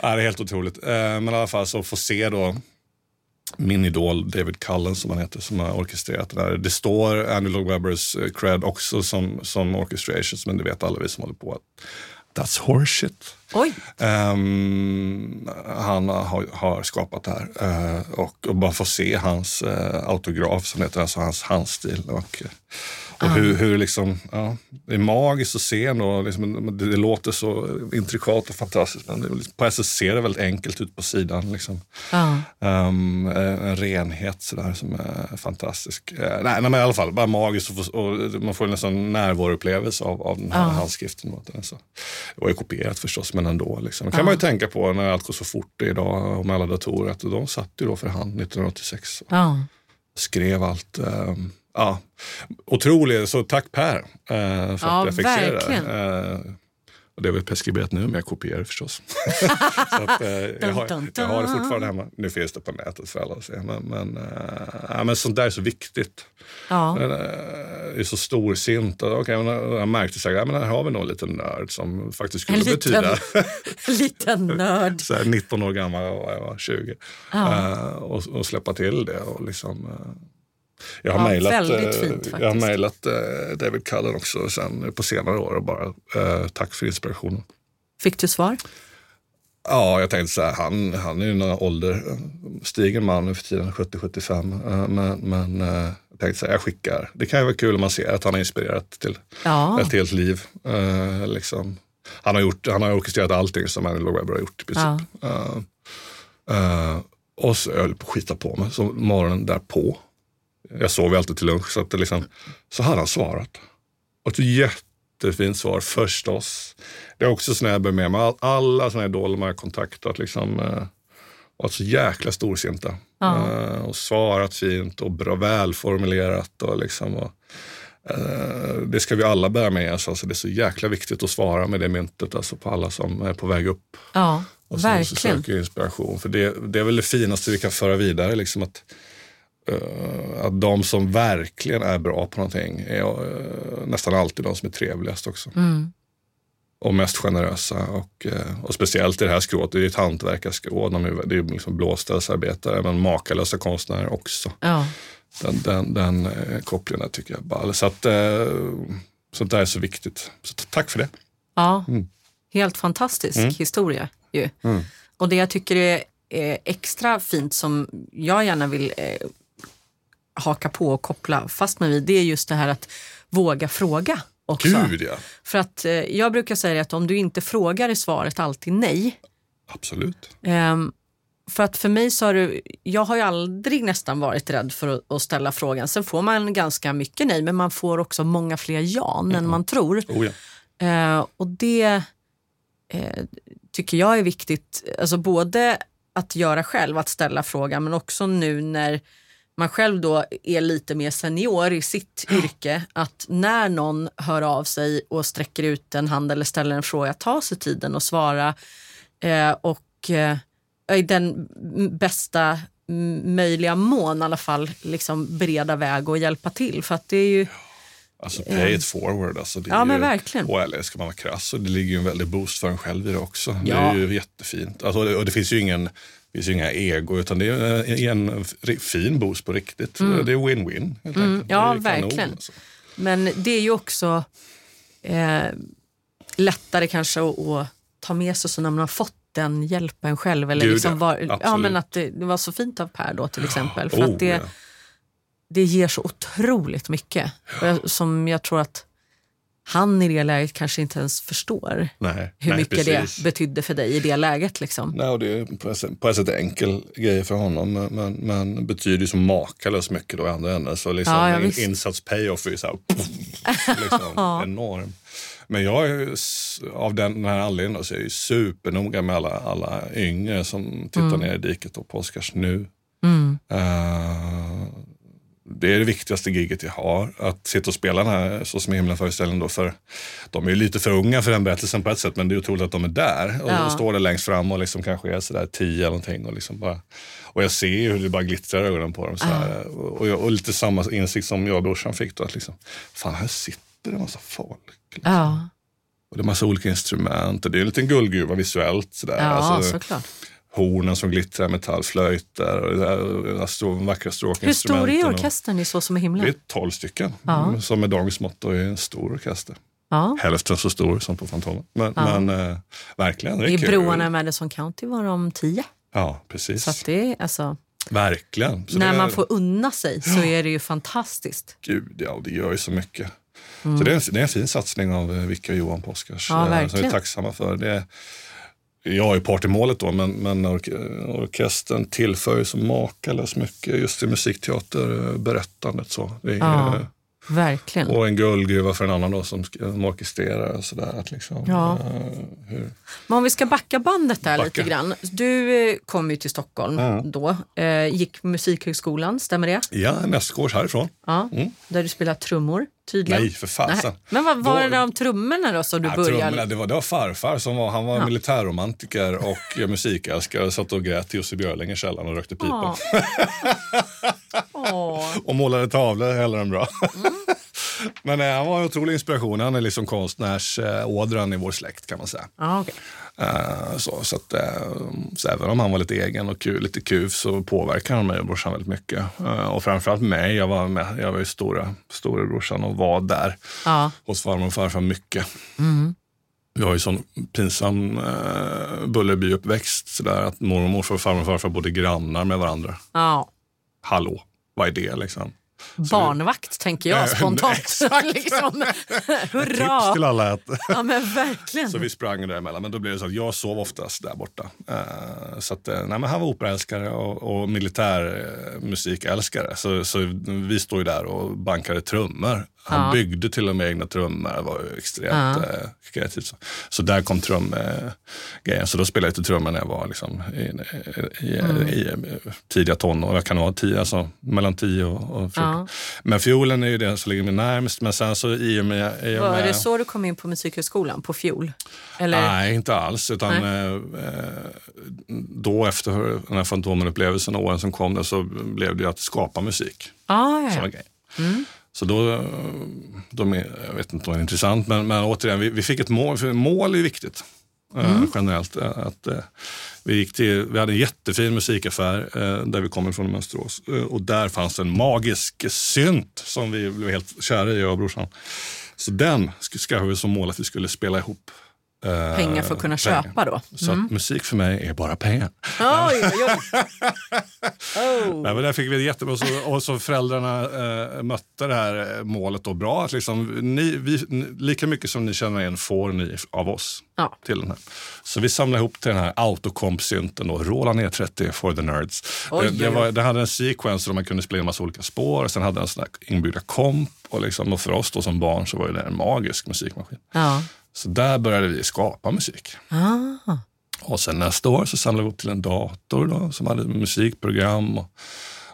det är helt otroligt. Eh, men i alla fall så få se då min idol David Cullen som han heter som har orkestrerat det där. Det står Andy Lloyd Webbers cred också som, som orchestrations men det vet alla vi som håller på att that's horseshit. Oj, Ehm, han har, har skapat det här Eh, och, och bara få se hans uh, autograf som heter alltså hans handstil. Och, och hur, hur liksom, ja, det är magiskt att se ändå. Liksom, det, det låter så intrikat och fantastiskt men det, liksom- på sätt ser det väldigt enkelt ut på sidan. Liksom. Ehm, en renhet sådär som är fantastisk. Eh, nej, nej, men i alla fall, bara magiskt och, och man får en närvaroupplevelse av, av den här Ja. handskriften. Och den, så. Det var ju kopierat förstås, men ändå. Liksom. Det kan man ju tänka på när allt går så fort idag och med alla datorer, att de satt ju då för hand 1986 och skrev allt. ehm, ja, otroligt, så tack Per eh, för Ja, att jag fick verkligen. se det. Eh, och det är väl preskriberat nu, men jag kopierar förstås. [LAUGHS] så att, eh, jag, har, jag har det fortfarande hemma. Nu finns det på nätet för alla att se. Men, men, eh, ja, men sånt där är så viktigt. ja. Men, eh, Det är så storsint. Okay, men jag märkte att ja, men här har vi nog en liten nörd som faktiskt skulle En liten- betyda [LAUGHS] En liten nörd. [LAUGHS] så här, 19 år gammal och jag var 20. Ja. Eh, och, och släppa till det. Och liksom, eh, jag har Ja, mejlat, väldigt eh, fint jag har mejlat eh, David Cullen också sen på senare år och bara eh, tack för inspirationen. Fick du svar? Ja, jag tänkte så här, han, han är ju några ålder, stigen man nu för tiden, 70-75. eh, Men, men jag tänkte så här, jag skickar. Det kan ju vara kul om man ser att han har inspirerat till Ja. ett helt liv. Liksom. han, har gjort, han har orkestrerat allting som Annie Webber har gjort i princip. Eh, och så jag höll på att skita på mig. Så morgonen därpå, jag sov ju alltid till lunch, så, att liksom, så hade han svarat. Och ett jättefint svar förstås. Det är också här jag bär med mig. All- Alla såna idoler man har kontaktat liksom, eh, varit så jäkla storsinta. Ja. Eh, och svarat fint och bra, välformulerat. Och liksom, och, eh, det ska vi alla bära med oss. Alltså, det är så jäkla viktigt att svara med det myntet alltså, på alla som är på väg upp. Ja, Och som verkligen. söker inspiration. För det, det är väl det finaste vi kan föra vidare. Liksom att, eh, att de som verkligen är bra på någonting är eh, nästan alltid de som är trevligast också. Mm. Och mest generösa. Och, eh, och speciellt i det här skrået, det är ju ett hantverkarskrå. De är, det är liksom blåställsarbetare men makalösa konstnärer också. Ja. Den, den, den kopplingen tycker jag bara. Så att sånt där är så viktigt. Så tack för det. Ja, Mm. helt fantastisk historia ju. Och det jag tycker är, är extra fint som jag gärna vill haka på och koppla fast mig vid, det är just det här att våga fråga också. Gud ja, För att eh, jag brukar säga att om du inte frågar är svaret alltid nej. absolut. Ehm, för att för mig så har det, jag har ju aldrig nästan varit rädd för att, att ställa frågan. Sen får man ganska mycket nej, men man får också många fler ja än man tror. Oh, ja. Eh, och det eh, tycker jag är viktigt, alltså både att göra själv, att ställa frågan, men också nu när man själv då är lite mer senior i sitt [GASPS] yrke, att när någon hör av sig och sträcker ut en hand eller ställer en fråga, ta sig tiden och svara eh, och eh, i den bästa möjliga mån i alla fall liksom bereda väg och hjälpa till. För att det är ju Alltså pay it forward. Alltså det Ja, men ju, verkligen. Och eller ska man vara krass, och det ligger ju en väldig boost för en själv i det också. Det Ja. är ju jättefint. Alltså, och det- och det finns ju ingen det finns ju inga ego, utan det är en, en fin boost på riktigt. Det är win-win. Mm. ja, kanon, verkligen. alltså. Men det är ju också eh, lättare kanske att, att ta med sig så när man har fått den hjälpen själv. Eller Gud, liksom var, ja, men att det, det var så fint av Per då till exempel. För Oh, att det, ja. det ger så otroligt mycket. Jag, som jag tror att han i det läget kanske inte ens förstår Nej, hur nej, mycket precis. det betydde för dig i det läget. Liksom. Nej, och det är på ett sätt, på ett sätt enkel grej för honom, men, men, betyder ju så makalöst mycket då i andra änden. Så liksom Ja, ja, in, insats payoff är ju så här, [LAUGHS] liksom, enorm. Men jag är av den, här anledningen då, så är jag ju supernoga med alla, alla yngre som tittar ner i diket och på Oscars nu. Mm. Eh, det är det viktigaste giget jag har. Att sitta och spela den här Så som i himlen föreställningen då. För de är ju lite för unga för den berättelsen på ett sätt, men det är otroligt att de är där. Och Ja. står där längst fram och liksom kanske är sådär tio eller någonting. Och, liksom bara, och jag ser ju hur det bara glittrar i ögonen på dem. Så här. Och, jag, och lite samma insikt som jag och brorsan fick då. Att liksom, fan, här sitter det en massa folk. Liksom. Ja, Och det är massa olika instrument. Och det är en liten guldgruva visuellt. Sådär. ja Alltså, såklart. Hornen som glittrar, metallflöjter och det där, strå, vackra Hur stråkinstrumenten. stor är orkestern i Så som det himlen? är 12 stycken Ja. mm, som med dagens mått är en stor orkester. Ja. Hälften så stor som på Fantomen. Men, Ja. men eh, verkligen, det är I kul. broarna i Madison County var de tio. Ja, precis. Så det är, alltså, Verkligen. Så när det är, man får unna sig så är det ju fantastiskt. Gud, ja, det gör ju så mycket. Så det är, en, det är en fin satsning av eh, Vicka och Johan på Oscars. Ja, eh, som vi är verkligen. tacksamma för. Det, jag är part i målet då, men, men ork orkestern tillför ju så makalöst mycket just till musikteaterberättandet. Så. Är, Ja. eh, Verkligen. Och en guldgruva för en annan då som orkestrerar och sådär. Att liksom, Ja. eh, hur, Men om vi ska backa bandet där Backa. lite grann. Du eh, kom ju till Stockholm Mm. då. Eh, gick Musikhögskolan, stämmer det? ja, nästgårds härifrån. Ja. Där du spelar trummor tydligen. Nej, för fasen. Men vad var Då- det om trummorna då som du Ja, började? trummorna, det, var, det var farfar som var, han var Ja. militärromantiker och [LAUGHS] musikälskare. Satt och grät i Jussi Björling i källaren och rökte pipa. Ja. [LAUGHS] Åh. Och målade tavlor hellre än bra. Mm. Men eh, han var en otrolig inspiration. Han är liksom konstnärsådran i vår släkt kan man säga. Ja, okej. Eh, så, så, att, eh, så även om han var lite egen och kul, lite kuf så påverkade han mig och brorsan väldigt mycket. Eh, och framförallt mig. Jag var, med, jag var ju stora, storebrorsan och var där Ja. hos farmor och farfar mycket. Mm. Vi har ju sån pinsam eh, Bullerby-uppväxt. Sådär att mormor och morfar och farmor och farfar bodde grannar med varandra. ja. Hallå, vad är det liksom? Barnvakt tänker jag [LAUGHS] Nej, spontant. [LAUGHS] exakt. [LAUGHS] liksom. Tips Hurra! till alla att Ja men verkligen. Så vi sprang däremellan. Men då blev det så att jag sov oftast där borta. Eh, så att, eh, nej, men han var operaälskare och, och militärmusikälskare. Så, så vi stod ju där och bankade trummor. Han Ja. byggde till och med egna trummor. Det var ju extremt Ja. eh, kreativt. Så. så där kom trumgrejen. så då spelade jag lite trummor när jag var liksom, i, i, Mm. i, i tidiga tonår. Jag kan vara tio, alltså, mellan 10 och, och 14. Ja. Men fiolen är ju det som ligger mig närmast. Men sen så i och med... I och Var med det så du kom in på Musikhögskolan? På fiol? Eller? Nej, inte alls. Utan eh, eh, då efter den här Fantomen-upplevelsen och åren som kom där, så blev det ju att skapa musik. Ah, ja, Som ja. en grej. Så då, eh, de är, jag vet inte om det är intressant, men, men återigen, vi, vi fick ett mål. För mål är viktigt eh, generellt. eh, Att, vi, gick till, vi hade en jättefin musikaffär där vi kom ifrån i Mönsterås. Och där fanns en magisk synt som vi blev helt kära i, jag och brorsan. Så den sk- skaffade vi som mål att vi skulle spela ihop. Eh, Pengar för att kunna pengar. köpa då? Så att musik för mig är bara pengar. Oj, oj, oj. [LAUGHS] Oh. Nej, men där fick vi det jättebra. Så, och så föräldrarna eh, mötte det här eh, målet då bra. Att liksom, ni, vi, lika mycket som ni känner igen får ni av oss. Ja. till den här. Så vi samlade ihop till den här autokomp-synten Roland E30 for the nerds. Oj, det, det, var, det hade en sequence där man kunde spela en massa olika spår. Sen hade den inbyggda komp. Och, liksom, och för oss då som barn så var det en magisk musikmaskin. Ja. Så där började vi skapa musik. Ah. Och sen nästa år så samlade vi upp till en dator då, som hade musikprogram och,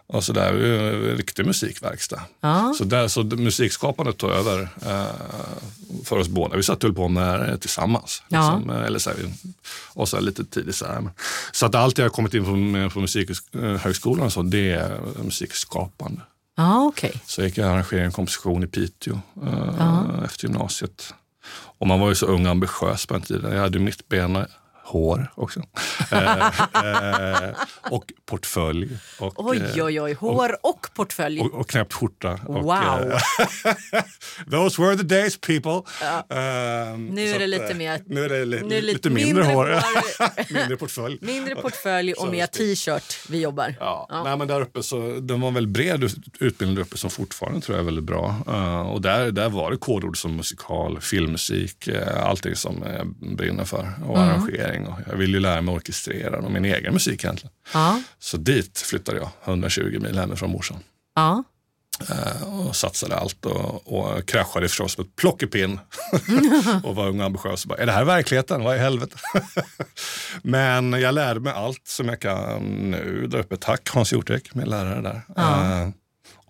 och sådär. Eh, Riktig musikverkstad. Ja. Så, där, så det- musikskapandet tog över eh, för oss båda. Vi satt och höll på med det tillsammans. Ja. Liksom, eh, eller så här, och så här lite tidigt. Så, här. Så att allt jag har kommit in på, på Musikhögskolan så, det är musikskapande. Ja, okej. Så jag gick jag arrangering och komposition i Piteå eh, efter gymnasiet. Och man var ju så ung och ambitiös på den tiden. Jag hade mittbena, hår också. [LAUGHS] eh, eh, och portfölj. Och, Oj, eh, oj, oj. Hår och portfölj. och, och knäppt skjorta. Och, Wow. [LAUGHS] Those were the days people. Ehm, Nu är att, lite mer- Nu är det li, nu är det lite, mindre, hår. hår. [LAUGHS] mindre portfölj. Mindre portfölj och mer t-shirt vi jobbar. Ja. Nej, men där uppe så, den var en väldigt bred ut- utbildning där uppe som fortfarande tror jag är väldigt bra. Eh, och där, där var det kodord som musikal, filmmusik, uh, allting som jag brinner för. Och Mm. arrangering. Och jag ville ju lära mig orkestrera och min egen musik egentligen. Ja. Så dit flyttade jag, 120 mil hemifrån morsan. Ja. Eh, och satsade allt och, och kraschade förstås med ett plockepinn. [LAUGHS] och var ung och ambitiös och bara, är det här verkligheten? Vad i helvete? [LAUGHS] Men jag lärde mig allt som jag kan nu där uppe. Tack Hans Hjortek, min lärare där. Eh,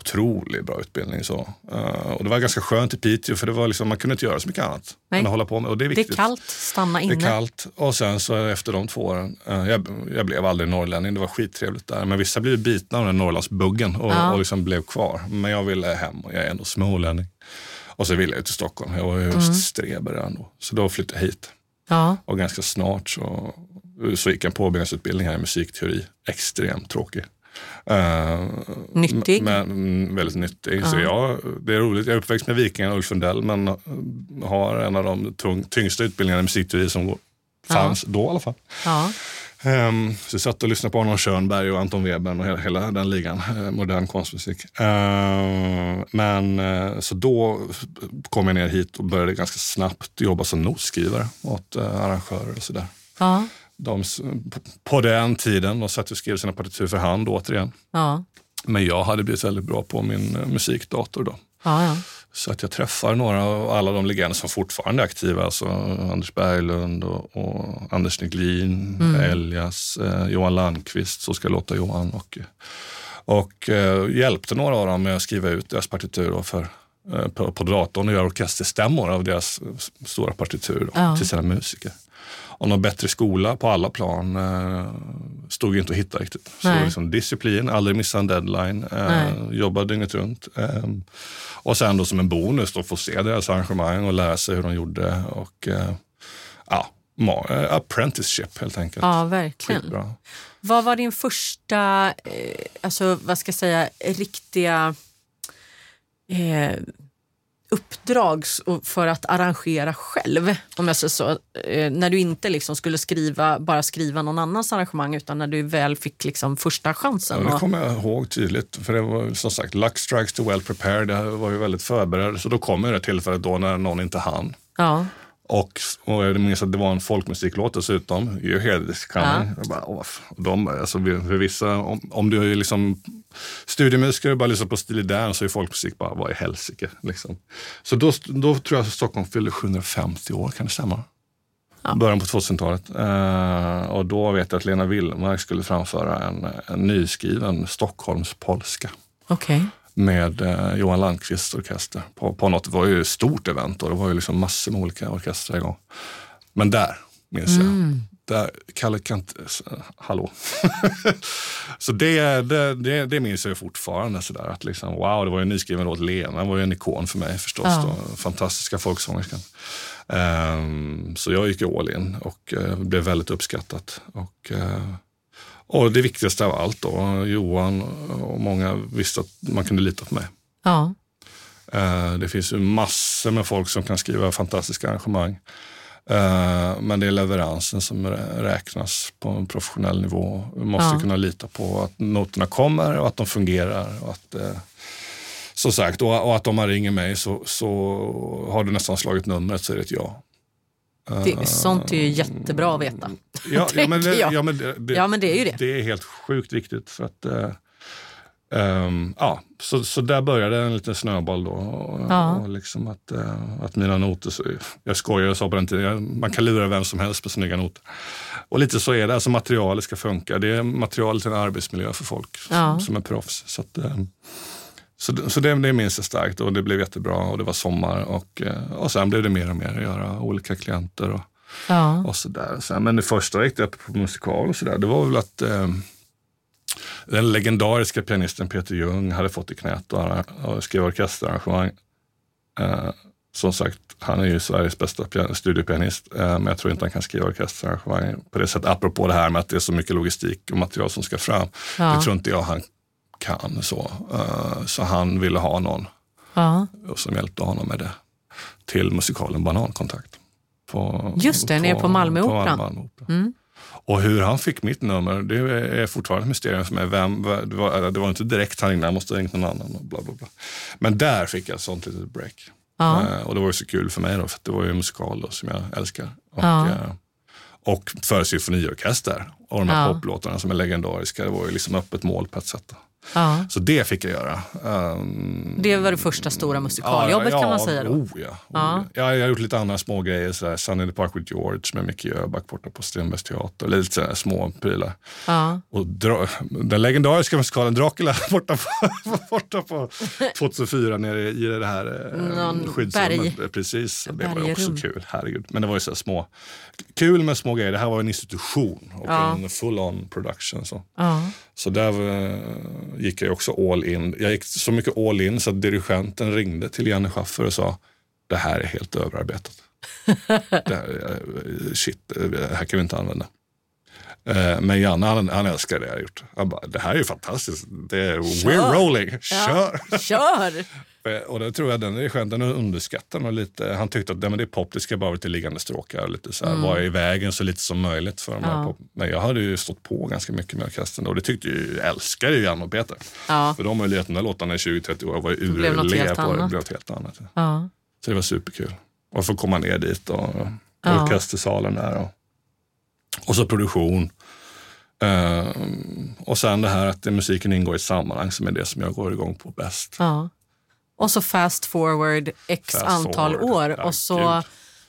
otroligt bra utbildning. Så. Eh, och det var ganska skönt i Piteå för det var liksom, man kunde inte göra så mycket annat Nej. än att hålla på med. Och det är Det viktigt. är kallt, stanna Det inne. är kallt. Och sen så efter de två åren, eh, jag, jag blev aldrig norrlänning, det var skittrevligt där. Men vissa blev bitna av den Norrlandsbuggen och, Ja. och liksom blev kvar. Men jag ville hem och jag är ändå smålänning. Och så ville jag till Stockholm, jag var ju Mm. just streber redan då. Så då flyttade jag hit. Ja. Och ganska snart så, så gick jag en påbyggnadsutbildning här i musikteori. Extremt tråkig. Eh, Nyttig. Men, mm, väldigt nyttig. Så jag, det är roligt, jag är uppväxt med Vikingarna och Ulf Lundell men eh, har en av de tung, tyngsta utbildningarna i musikteori som fanns då i alla fall. Um, så jag satt och lyssnade på Arnold Schönberg och Anton Webern och hela, hela den ligan, eh, modern konstmusik. Eh, men eh, så då kom jag ner hit och började ganska snabbt jobba som notskrivare åt uh, arrangörer och sådär. Ja. De, på- den tiden, de satt och skrev sina partitur för hand återigen. Ja. Men jag hade blivit väldigt bra på min eh, musikdator då. Ja. Ja. Så att jag träffar några av alla de legender som fortfarande är aktiva. Alltså Anders Berglund och, och Anders Neglin, Elias, eh, Johan Landqvist, Så ska låta Johan. Och, och eh, hjälpte några av dem med att skriva ut deras partitur för, eh, på, på datorn och göra orkesterstämmor av deras stora partitur då, Ja. till sina musiker. Och någon bättre skola på alla plan eh, stod ju inte att hitta riktigt. Så Nej. liksom disciplin, aldrig missa en deadline, eh, jobba dygnet runt. Eh, och sen då som en bonus då få se deras arrangemang och lära sig hur de gjorde. Och eh, ja, eh, apprenticeship helt enkelt. ja, verkligen. Skitbra. Vad var din första, eh, alltså vad ska jag säga, riktiga eh, uppdrag för att arrangera själv? Om jag säger så. Eh, när du inte liksom skulle skriva, bara skriva någon annans arrangemang utan när du väl fick liksom första Ja, chansen. det och- kommer jag ihåg tydligt. För det var som sagt, luck strikes to well prepared. Jag var ju väldigt förberedd. Så då kommer det tillfället då när någon inte hann. ja. Och, och jag minns att det var en folkmusiklåt dessutom, Your Head is coming. Jag bara, åh, de, alltså, för vissa, om, om du är liksom studiemusiker och bara lyssnar på Steely Dan så är folkmusik bara, vad i helsike. Liksom. Så då, då tror jag att Stockholm fyllde 750 år, kan det stämma? Början på 2000-talet. Eh, och då vet jag att Lena Willmark skulle framföra en, en nyskriven Stockholmspolska Okej. Med eh, Johan Landqvists orkester på, på något. Det var ju ett stort event och det var ju liksom massor med olika orkestrar igång. Men där minns jag. Där, Kalle kan inte... Hallå. [LAUGHS] så det, det, det, det minns jag ju fortfarande. Så där, att liksom, wow, det var ju en nyskriven låt. Lena var ju en ikon för mig förstås. Ja. Då, fantastiska folksångerskan. Ehm, så jag gick all in och eh, blev väldigt uppskattat. Och, eh, och det viktigaste av allt då, Johan och många visste att man kunde lita på mig. Ja. Eh, Det finns ju massor med folk som kan skriva fantastiska arrangemang. Eh, Men det är leveransen som rä- räknas på en professionell nivå. Vi måste Ja. kunna lita på att noterna kommer och att de fungerar. Och att, eh, som sagt, och och att om man ringer mig så, så har du nästan slagit numret så är det ett ja. Det, sånt är ju jättebra att veta. Ja, ja, [LAUGHS] men, det, ja, men, det, Ja, men det är ju det. Det är helt sjukt viktigt. för att eh, ehm, ja, så, så där började en liten snöboll då. Och, Ja. och liksom att, eh, att mina noter, så, jag skojar och sa på den tiden, man kan lura vem som helst på snygga noter. Och lite så är det, alltså materialet ska funka. Det är material till en arbetsmiljö för folk Ja. som, som är proffs. Så, att, eh, så, så det, det minns jag starkt och det blev jättebra och det var sommar och, eh, och sen blev det mer och mer att göra olika klienter. Och, Ja. och så där. Sen, men det första riktiga på musikal och så där, det var väl att eh, Den legendariska pianisten Peter Jung hade fått i knät och, och skrev orkesterarrangemang. Eh, som sagt, han är ju Sveriges bästa pian- studiopianist, eh, men jag tror inte han kan skriva orkesterarrangemang på det sättet. Apropå det här med att det är så mycket logistik och material som ska fram. Ja. Det tror inte jag han kan så. Eh, så han ville ha någon Ja. som hjälpte honom med det till musikalen Banankontakt. På, Just det, nere på Malmöoperan. Malmöoperan. Mm. Och hur han fick mitt nummer, det är fortfarande ett mysterium för mig. Vem, det, var, det var inte direkt han ringde, han måste ha ringt någon annan. Och bla, bla, bla. Men där fick jag ett sånt litet break. Ja. Eh, och det var ju så kul för mig då, för det var ju en musikal då, som jag älskar. Och, Ja. eh, och för symfoniorkester och de här Ja. poplåtarna som är legendariska. Det var ju liksom öppet mål på ett sätt. Då. Ja. Så det fick jag göra. Um, Det var det första stora musikaljobbet kan man säga då. Oh, ja, oh, Ja. ja. Ja, jag har gjort lite andra små grejer. Sådär. Sunny in the Park with George med Micke Jöback borta på Strindbergs teater. Lite sådär små prylar. Ja. Och dra, den legendariska musikalen Dracula [LAUGHS] borta på, borta på [LAUGHS] 2004 nere i det här eh, Någon skyddsrummet. berg- Precis, det var också kul. Herregud. Men det var ju så små, kul med små grejer. Det här var en institution och Ja. en full-on production. Så. Ja. Så där eh, gick jag också all in. Jag gick så mycket all in så att dirigenten ringde till Janne Schaffer och sa det här är helt överarbetat. [LAUGHS] det här, eh, shit, eh, det här kan vi inte använda. Eh, Men Janne han, han älskar det jag gjort. Han bara, det här är ju fantastiskt. Det är, we're rolling, kör! Ja. Kör! Eh, [LAUGHS] Och det tror jag den dirigenten underskattar nog lite. Han tyckte att nej, men det är pop, det ska bara vara lite liggande stråkar. Lite så här, Vara i vägen så lite som möjligt. för de Mm. Ja. pop. Men jag hade ju stått på ganska mycket med orkestern och det tyckte ju, älskar ju Janne och Peter. Ja. För de har ju lirat de där låtarna i 20-30 år och var ju blev något urle helt på det. Blev något helt annat. Ja. Så det var superkul. Och få komma ner dit och Ja. orkestersalen där. Och, och så produktion. Ehm, och sen det här att musiken ingår i ett sammanhang som är det som jag går igång på bäst. Ja. Och så fast forward x Fast antal forward. år Ja, och så gud.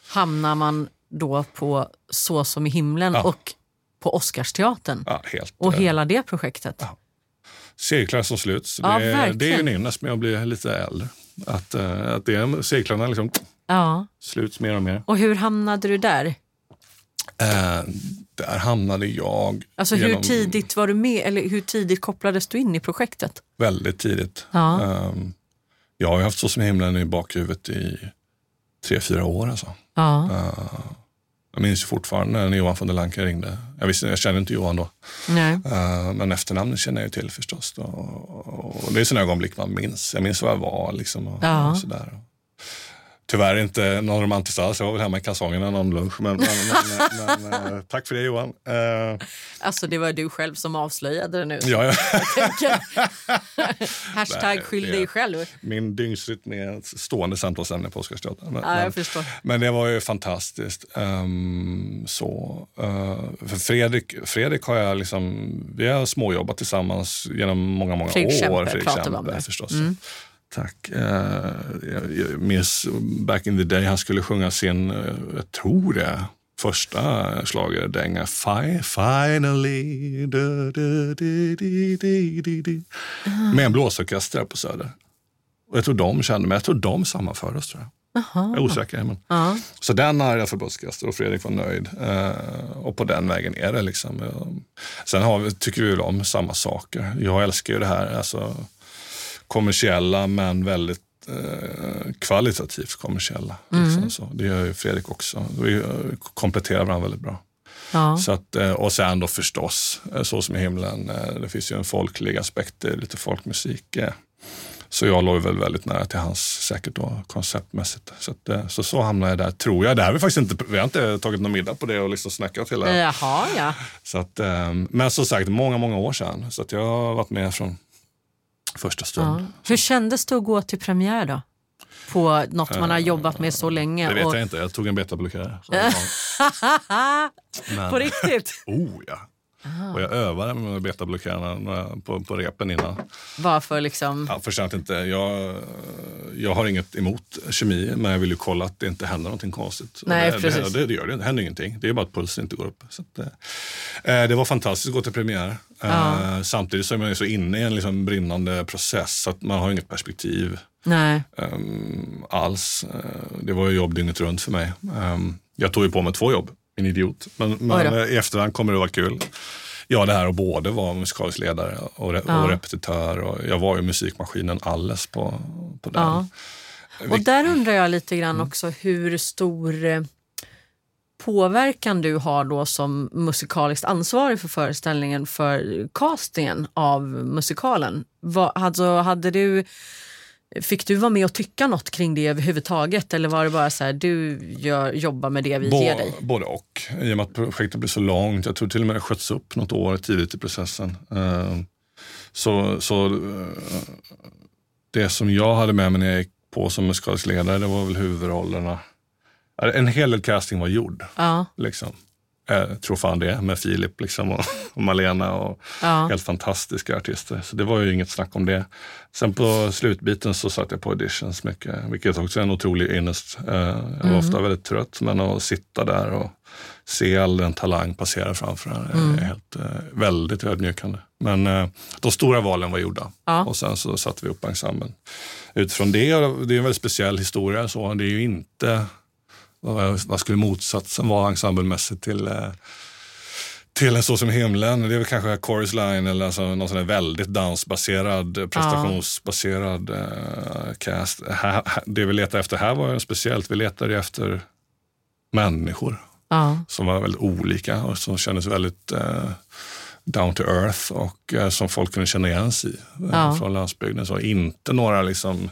hamnar man då på Så som i himlen Ja. och på Oscarsteatern. Ja, helt, Och eh, hela det projektet. cirklar som sluts. Det, är- det är en ynnest med att bli lite äldre. Att, eh, att det cirklarna liksom sluts mer och mer. Och hur hamnade du där? Eh, där hamnade jag Alltså hur genom- tidigt var du med eller hur tidigt kopplades du in i projektet? väldigt tidigt. Ja. Ehm, jag har ju haft Så som himlen i bakhuvudet i tre, fyra år. Alltså. Ja. Jag minns ju fortfarande när Johan von der Lanken ringde. Jag, visste, jag kände inte Johan då. Eh, men efternamnet känner jag ju till förstås. Då. Och det är sådana ögonblick man minns. Jag minns var jag var. Liksom, och, Ja. och sådär. Tyvärr inte någon romantiskt alls. Jag var väl hemma i kalsongerna någon lunch. Men, men, men, [LAUGHS] men, eh, tack för det Johan. Eh, Alltså det var du själv som avslöjade det nu. ja, ja. [LAUGHS] [LAUGHS] Hashtag skyll det- dig själv. Min dygnsrytm är ett stående samtalsämne på Oscarsteatern. Men, Ja, jag men, förstår. men det var ju fantastiskt. Ehm, så, eh, för Fredrik, Fredrik har jag liksom, vi har småjobbat tillsammans genom många, många Fredrik år. Kempe pratar vi om det. Tack. Eh, jag, minns back in the day, han skulle sjunga sin, eh, jag tror det, första schlagerdänga. Fi, finally. Du, du, du, du. Med en blåsorkester på Söder. Och jag tror de kände mig, jag tror de sammanförde oss tror jag. Jag är osäker. Men. Så den har jag förbundskastat och Fredrik var nöjd. Eh, och på den vägen är det. liksom. Eh, Sen har vi, tycker vi väl om samma saker. Jag älskar ju det här alltså, kommersiella men väldigt eh, kvalitativt kommersiella. Liksom, så. Det gör ju Fredrik också. Vi eh, kompletterar varandra väldigt bra. Ja. Så att, eh, och sen då förstås, Så som i himlen, det finns ju en folklig aspekt, lite folkmusik. Så jag låg väl väldigt nära till hans säkert då, konceptmässigt. Så, att, så så hamnade jag där, tror jag. Det här har vi faktiskt inte, vi har inte tagit någon middag på det och liksom snackat hela... Jaha, ja. Så att, men som sagt, många, många år sedan. Så att jag har varit med från första stund. ja. Hur kändes det att gå till premiär då? På något man har jobbat med så länge. Eh, Det vet och... jag inte, jag tog en betablockerare. [LAUGHS] På riktigt? Oh ja. Och jag övade med betablockerarna på, på repen innan. Bara för liksom... Ja, för sent inte. Jag, jag har inget emot kemi, men jag vill ju kolla att det inte händer någonting konstigt. Nej, det, precis. det, det gör det Det händer ingenting. Det är bara att pulsen inte går upp. Så att, eh, det var fantastiskt att gå till premiär. Eh, samtidigt som jag är så inne i en liksom brinnande process att man har inget perspektiv ehm, alls. Eh, det var ju jobb dygnet runt för mig. Ehm, jag tog ju på mig två jobb, en idiot. Men, men i efterhand kommer det vara kul. ja, det här att både vara musikalisk ledare och, re, Ja. och repetitör. Och jag var ju musikmaskinen alles på, på den. Ja. Och där undrar jag lite grann också hur stor eh, påverkan du har då som musikaliskt ansvarig för föreställningen för castingen av musikalen. Vad, alltså, hade du, fick du vara med och tycka något kring det överhuvudtaget eller var det bara så här, du gör, jobbar med det vi Bå- ger dig? Både och. I och med att projektet blev så långt. Jag tror till och med det sköts upp något år tidigt i processen. Eh, Så, så eh, det som jag hade med mig när jag gick på som musikalisk ledare, det var väl huvudrollerna. En hel del casting var gjord. Ja, Liksom. Jag tror fan det, med Filip liksom och, och Malena och ja, helt fantastiska artister. Så det var ju inget snack om det. Sen på slutbiten så satt jag på auditions mycket, vilket också är en otrolig ynnest. Eh, Jag var ofta väldigt trött, men att sitta där och se all den talang passera framför en är helt, eh, väldigt ödmjukande. Men eh, de stora valen var gjorda Ja. och sen så satte vi upp ensemblen. Utifrån det, det är en väldigt speciell historia, så det är ju inte vad, skulle motsatsen vara ensemblemässigt till eh, till en Så som himlen. Det är väl kanske Chorus Line eller alltså någon sån här väldigt dansbaserad, prestationsbaserad eh, cast. Det vi letade efter här var ju speciellt. Vi letade efter människor ja, som var väldigt olika och som kändes väldigt eh, down to earth och som folk kunde känna igen sig i Ja. från landsbygden. Så inte några liksom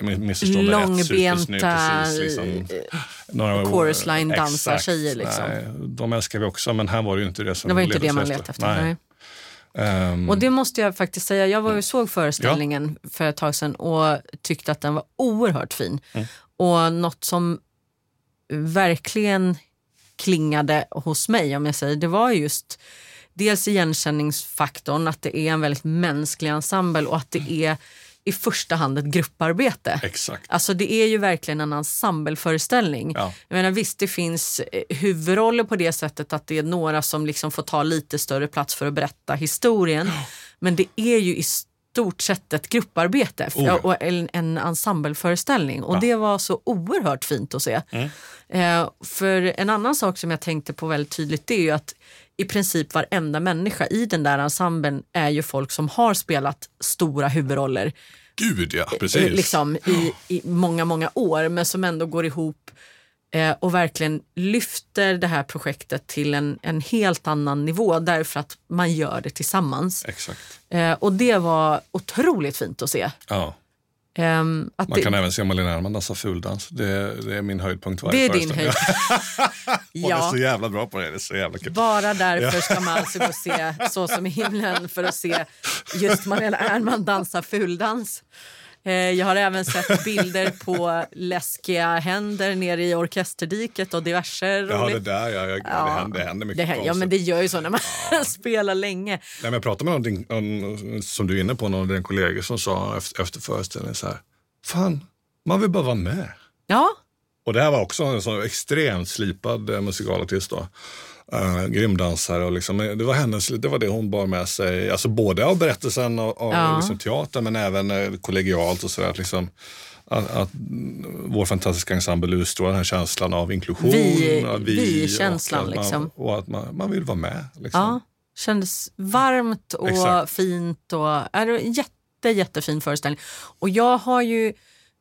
missförstå mig rätt, Långbenta, liksom, några chorus line Exakt. dansartjejer, liksom. Nej, de älskar vi också, men här var det ju inte det som det var inte det man letade efter. Nej. Ehm, Och det måste jag faktiskt säga, jag var ju såg föreställningen för ett tag sedan och tyckte att den var oerhört fin. Och något som verkligen klingade hos mig, om jag säger, det var just dels igenkänningsfaktorn, att det är en väldigt mänsklig ensemble och att det är i första hand ett grupparbete. Exakt. Alltså det är ju verkligen en ensembleföreställning. Ja. Jag menar, visst, det finns eh, huvudroller på det sättet att det är några som liksom får ta lite större plats för att berätta historien. Men det är ju i stort sett ett grupparbete Oh ja. och en, en ensembleföreställning. Och det var så oerhört fint att se. Mm. Eh, för en annan sak som jag tänkte på väldigt tydligt det är ju att i princip varenda människa i den där ensemblen är ju folk som har spelat stora huvudroller Gud ja, eh, precis. liksom, i, i många, många år men som ändå går ihop eh, och verkligen lyfter det här projektet till en, en helt annan nivå därför att man gör det tillsammans. Exakt. Eh, och det var otroligt fint att se. Ja. Att Man det, kan även se Malena Ernman dansa fuldans. Det, det är min höjdpunkt varje det är din föreställning. höjd. [LAUGHS] Hon är ja, så jävla bra på det. Det är så jävla kul. bara därför ska man alltså gå och se [LAUGHS] Så som i himlen för att se just Malena Ernman dansa fuldans. Eh, Jag har även sett bilder på läskiga händer nere i orkesterdiket och diverse Ja, det roligt. där, ja, jag, det, händer, det händer mycket det, ja, men det gör ju så när man [LAUGHS] spelar länge. Nej, men jag pratade med någonting, om, som du är inne på, någon av dina kollegor som sa efter, efter föreställningen så här. Fan, man vill bara vara med. Ja, Och det här var också en sån extremt slipad eh, musikalartist då. Uh, grym dansare och liksom, eh, det var hennes, det var det hon bar med sig, alltså både av berättelsen och av Ja. liksom, teatern men även eh, kollegialt och sådär. Liksom, att, att vår fantastiska ensemble utstrålar den här känslan av inklusion. Vi- av vi-känslan, och att man, liksom. Och att man, man vill vara med. Liksom. ja. Kändes varmt och Exakt. fint. Och, är det en jätte, jättefin föreställning. Och jag har ju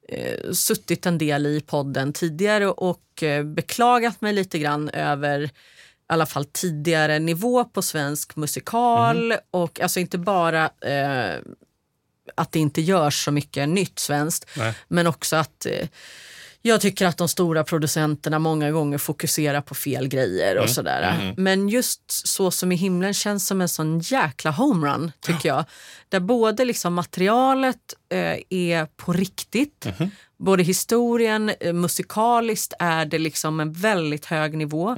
eh, suttit en del i podden tidigare och eh, beklagat mig lite grann över alla fall tidigare nivå på svensk musikal. Mhm. Och alltså inte bara eh, att det inte görs så mycket nytt svenskt, Nej. men också att eh, jag tycker att de stora producenterna många gånger fokuserar på fel grejer och sådär. Men just Så som i himlen känns som en sån jäkla homerun tycker jag. Där både liksom materialet eh, är på riktigt, både historien, eh, musikaliskt är det liksom en väldigt hög nivå.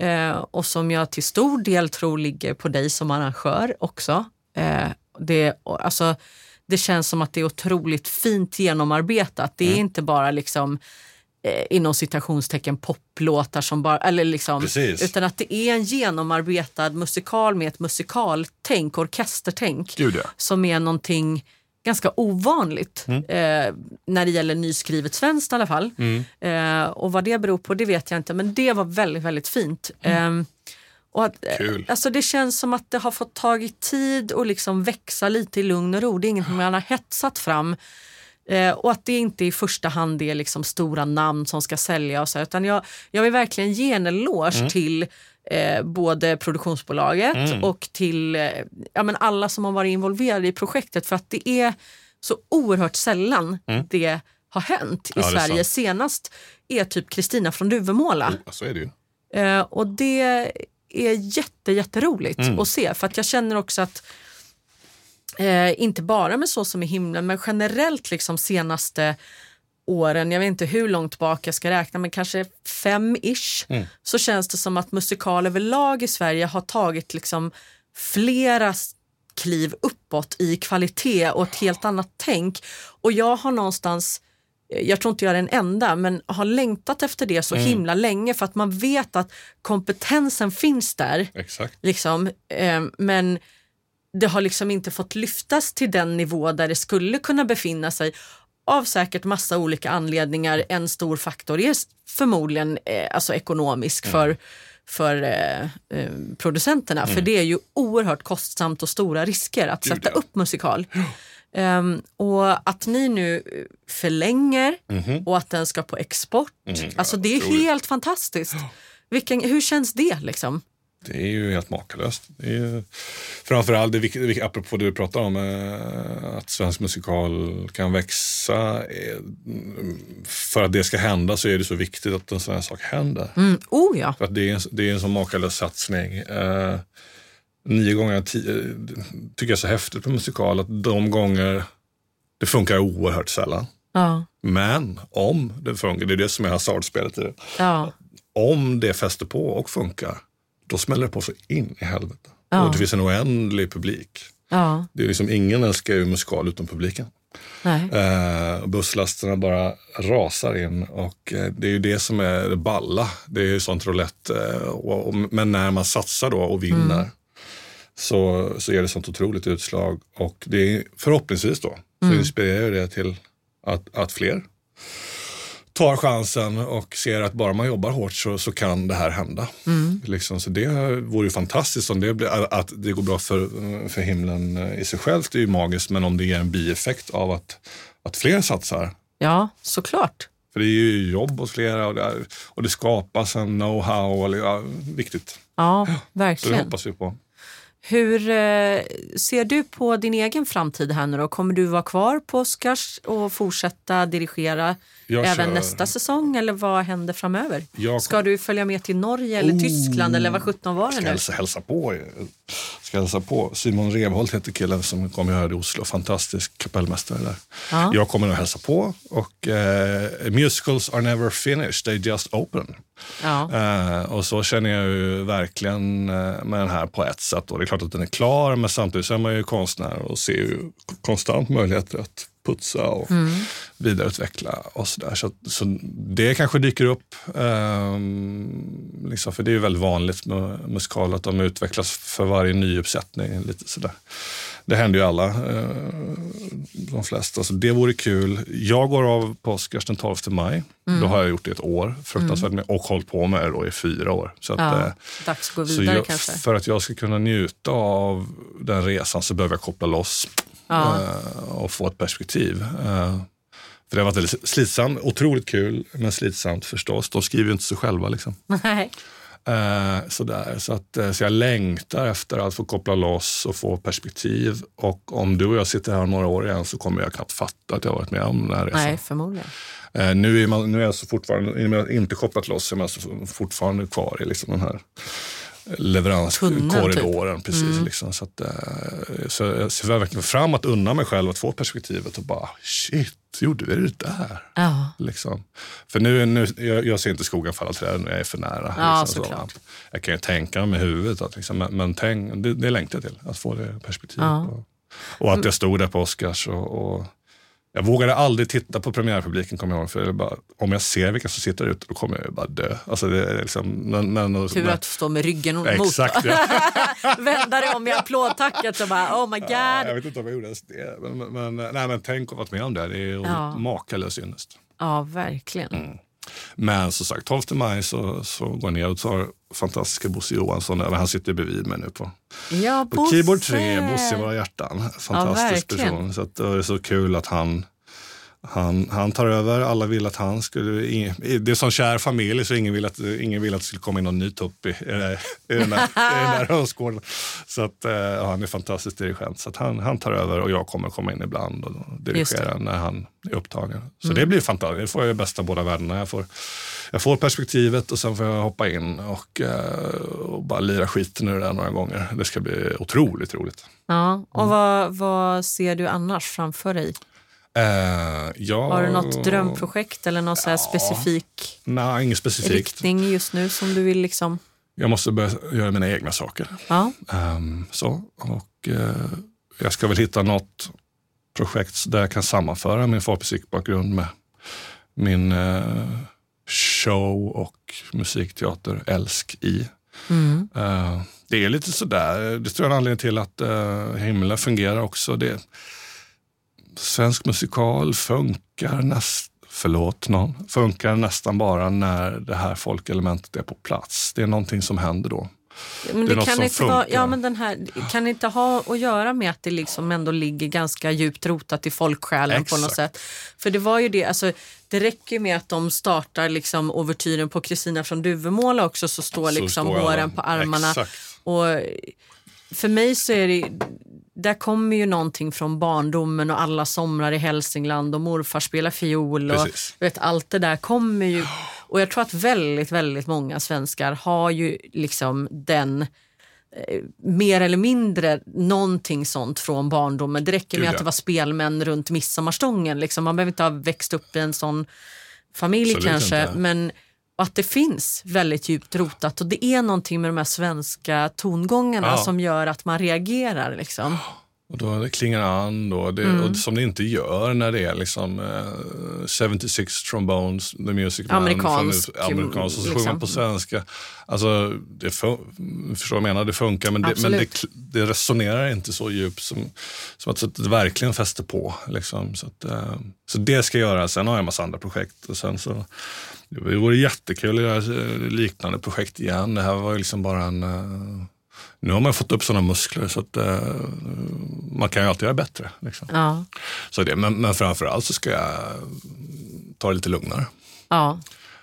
Eh, och som jag till stor del tror ligger på dig som arrangör också. Eh, det, alltså, det känns som att det är otroligt fint genomarbetat. Det är inte bara liksom eh, inom citationstecken poplåtar som bara, eller liksom, Precis. utan att det är en genomarbetad musikal med ett musikaltänk, orkestertänk Gud ja. som är någonting ganska ovanligt Mm. eh, när det gäller nyskrivet svenskt i alla fall. Mm. Eh, och vad det beror på det vet jag inte men det var väldigt väldigt fint. Mm. Eh, Och att, eh, Kul. Alltså det känns som att det har fått tagit tid att liksom växa lite i lugn och ro. Det är inget man har hetsat fram. Eh, och att det inte i första hand är liksom stora namn som ska sälja. Och så, utan jag, jag vill verkligen ge en eloge Mm. till eh, både produktionsbolaget Mm. och till eh, ja, men alla som har varit involverade i projektet. För att det är så oerhört sällan det har hänt i Mm. Ja, är Sverige. sant. Senast är typ Kristina från Duvemåla. Ja, så är det ju. Eh, och det är jätte, jätteroligt Mm. att se för att jag känner också att eh, inte bara med Så som i himlen men generellt liksom senaste åren, jag vet inte hur långt tillbaka jag ska räkna men kanske fem-ish Mm. så känns det som att musikal överlag i Sverige har tagit liksom flera kliv uppåt i kvalitet och ett helt annat tänk. Och jag har någonstans eh, jag tror inte jag är den enda, men har längtat efter det så himla länge för att man vet att kompetensen finns där. Exakt. Liksom, eh, men det har liksom inte fått lyftas till den nivå där det skulle kunna befinna sig av säkert massa olika anledningar. En stor faktor är förmodligen eh, alltså ekonomisk för, för eh, eh, producenterna. För det är ju oerhört kostsamt och stora risker att Gud, sätta ja. upp musikal. Ehm, och att ni nu eh, förlänger och att den ska på export. alltså det är otroligt. helt fantastiskt. Vilken, hur känns det liksom? Det är ju helt makalöst. Det är ju, framförallt, det, apropå det du pratar om, eh, att svensk musikal kan växa. eh, För att det ska hända så är det så viktigt att en sån här sak händer. Mm. Oh ja. För att det är en, det är en sån makalös satsning. Eh, nio gånger tio tycker jag är så häftigt på musikal att de gånger det funkar oerhört sällan. ja. Men om det funkar, det är det som är hasardspelet i det. ja. Om det fäster på och funkar, då smäller det på så in i helvete. Ja. Och det finns en oändlig publik. Ja, Det är liksom ingen älskar ju musikal utan publiken. Eh, busslasterna bara rasar in och eh, det är ju det som är det balla. Det är ju sånt roulette. Eh, och, och, men när man satsar då och vinner så, så är det sånt otroligt utslag och det är förhoppningsvis då så inspirerar det till att, att fler tar chansen och ser att bara man jobbar hårt så, så kan det här hända. Liksom, så det vore ju fantastiskt om det blir, att det går bra för, för himlen i sig självt. Det är ju magiskt, men om det ger en bieffekt av att, att fler satsar. Ja, såklart. För det är ju jobb hos flera och det, är, och det skapas en know-how. Ja, viktigt. Ja, Så det verkligen. hoppas vi på. Hur eh, ser du på din egen framtid här nu då? Kommer du vara kvar på Oscars och fortsätta dirigera Jag även kör- nästa säsong eller vad händer framöver? Jag- Ska du följa med till Norge eller Oh. Tyskland eller vad sjutton var det Ska nu? hälsa, hälsa på. Ska hälsa på. Simon Revholt heter killen som kommer göra det i Oslo. Fantastisk kapellmästare där. Ja. Jag kommer att hälsa på. Och eh, musicals are never finished, they just open. Ja. Eh, och så känner jag ju verkligen eh, med den här på ett sätt. Och det är klart att den är klar, men samtidigt så är man ju konstnär och ser ju konstant möjligheter att putsa och vidareutveckla och sådär. Så, så det kanske dyker upp. ehm, liksom, för det är ju väldigt vanligt med musikal att de utvecklas för varje nyuppsättning. Lite sådär. Det händer ju alla, eh, de flesta. Så det vore kul. Jag går av på Oscars den 12 maj. Då har jag gjort det ett år, fruktansvärt med, och hållit på med det då i fyra år. Så att, Ja, eh, dags att gå vidare jag, kanske. för att jag ska kunna njuta av den resan så behöver jag koppla loss Ja. eh, och få ett perspektiv. Eh, för det har varit väldigt slitsamt, otroligt kul, men slitsamt förstås. De skriver ju inte sig själva. Liksom. Nej. Eh, sådär. Så, att, så jag längtar efter att få koppla loss och få perspektiv. Och om du och jag sitter här om några år igen så kommer jag knappt fatta att jag har varit med om den här resan. Nej, förmodligen. Eh, nu, är man, nu är jag så fortfarande, jag inte kopplat loss, så är man alltså fortfarande kvar i liksom den här leveranskorridoren. Precis, liksom, så, att, eh, så jag ser verkligen fram att unna mig själv att få perspektivet och bara shit, gjorde vi det där? Ja. Liksom. För nu, nu jag, jag ser inte skogen falla träd när jag är för nära. Ja, liksom, så. Jag kan ju tänka med huvudet, att, liksom, men, men tänk, det, det längtar jag till, att få det perspektivet. Ja. Och, och att jag stod där på Oscars och, och jag vågade aldrig titta på premiärpubliken kommer jag ihåg. För är bara, om jag ser vilka som sitter ute då kommer jag ju bara dö. Alltså det är liksom, men, men, Tur men, att stå med ryggen mot. Exakt, ja. [LAUGHS] Vända dig om i applådtacket och bara oh my god. Ja, jag vet inte om jag gjorde ens det. Men, men, nej, men tänk att varit med om det. Det är ju Ja. makalös ynnest. Ja, verkligen. Men som sagt, 12 maj så, så går jag ner och tar fantastiska Bosse Johansson. Han sitter bredvid mig nu på, Ja, på Bosse. Keyboard 3, Bosse i våra hjärtan. Fantastisk verkligen. person. Så att det är så kul att han, han, han tar över. Alla vill att han skulle... ing- Det är som kär familj, så ingen vill att, ingen vill att det skulle komma in någon ny tupp i, i, här- i den här, [LAUGHS] hönsgården. Så att, eh, ja, han är fantastisk dirigent. Så att han, han tar över och jag kommer komma in ibland och dirigera när han är upptagen. Så det blir fantastiskt. Det får jag det bästa av båda världarna. Jag får, jag får perspektivet och sen får jag hoppa in och, eh, och bara lira skiten ur det där några gånger. Det ska bli otroligt roligt. Ja, och vad, vad ser du annars framför dig? Eh, ja, Har du något drömprojekt eller någon här specifik Nej, inget specifikt. riktning just nu som du vill liksom... Jag måste börja göra mina egna saker. Ja, Ehm, så. Och, eh, jag ska väl hitta något projekt där jag kan sammanföra min folkmusikbakgrund med min eh, show och musikteater älsk i. mm. Eh, det är lite sådär, det tror jag är en anledning till att uh, himlen fungerar också. Det, svensk musikal funkar näst, förlåt någon, funkar nästan bara när det här folkelementet är på plats. Det är någonting som händer då. Men Det det, kan inte vara, ja, men den här, kan inte ha att göra med att det liksom ändå ligger ganska djupt rotat i folksjälen på något Exakt. sätt. För det var ju det, alltså, det räcker ju med att de startar liksom ouvertyren på Kristina från Duvemåla också så står Så liksom står håren på armarna. Exakt. Och för mig så är det, där kommer ju någonting från barndomen och alla somrar i Hälsingland och morfar spelar fiol och Precis. vet, allt det där kommer ju. Och jag tror att väldigt, väldigt många svenskar har ju liksom den eh, mer eller mindre någonting sånt från barndomen. Det räcker med Gud, att det var spelmän runt midsommarstången. Liksom. Man behöver inte ha växt upp i en sån familj Absolut kanske. inte. Men och att det finns väldigt djupt rotat och det är någonting med de här svenska tongångarna Ja. som gör att man reagerar. Liksom. Och då klingar an då, det, Mm. och som det inte gör när det är liksom eh, 76 trombones, the music man. Amerikansk, från, amerikansk och så liksom. sjunger man på svenska. Alltså, det förstår jag menar, det funkar men, det, men det, det resonerar inte så djupt som, som att så att det verkligen fäster på. Liksom. Så, att, eh, så det ska jag göra, sen har jag en massa andra projekt. Och sen så, det vore jättekul att göra eh, liknande projekt igen. Det här var ju liksom bara en eh, nu har man fått upp sådana muskler så att eh, man kan ju alltid göra bättre. Liksom. Ja. Så det, men, men framförallt så ska jag ta det lite lugnare. ja,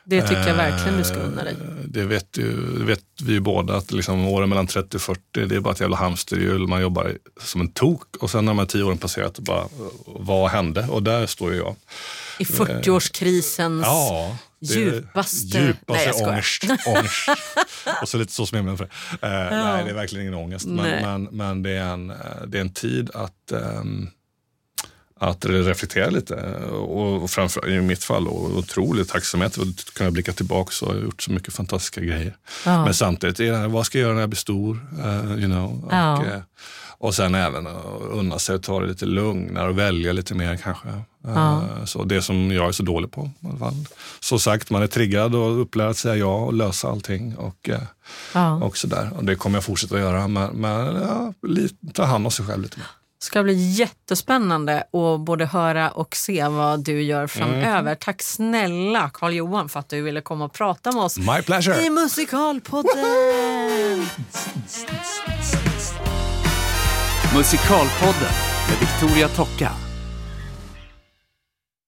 det tycker jag verkligen du ska unna dig. Eh, Det vet, ju, det vet vi ju båda att liksom åren mellan 30 och 40 det är bara ett jävla hamsterhjul. Man jobbar som en tok och sen när de här tio åren passerat, bara, vad hände? Och där står ju jag. I 40-årskrisens Ja, djupaste... djupaste Nej, jag ångest. ångest. [LAUGHS] Och så lite så som himlen för det. Eh, Nej, det är verkligen ingen ångest. Men, men, men det, är en, eh, det är en tid att, ehm, att reflektera lite. Och, och framför, i mitt fall och otroligt tacksamhet över att kunna blicka tillbaka och ha gjort så mycket fantastiska grejer. Ja. Men samtidigt, vad ska jag göra när jag blir stor? Eh, you know? och, Ja. Eh, och sen även unna sig att ta det lite lugnare och välja lite mer kanske. Eh, Ja. Så det som jag är så dålig på. Så sagt, man är triggad och upplärd att säga ja och lösa allting. Och, eh, Ja. och sådär. Och det kommer jag fortsätta göra. Men, men ja, ta hand om sig själv lite mer. ska bli jättespännande att både höra och se vad du gör framöver. Mm. Tack snälla Carl-Johan för att du ville komma och prata med oss My pleasure! i Musikalpodden. [LAUGHS] Musikalpodden med Victoria Tocka.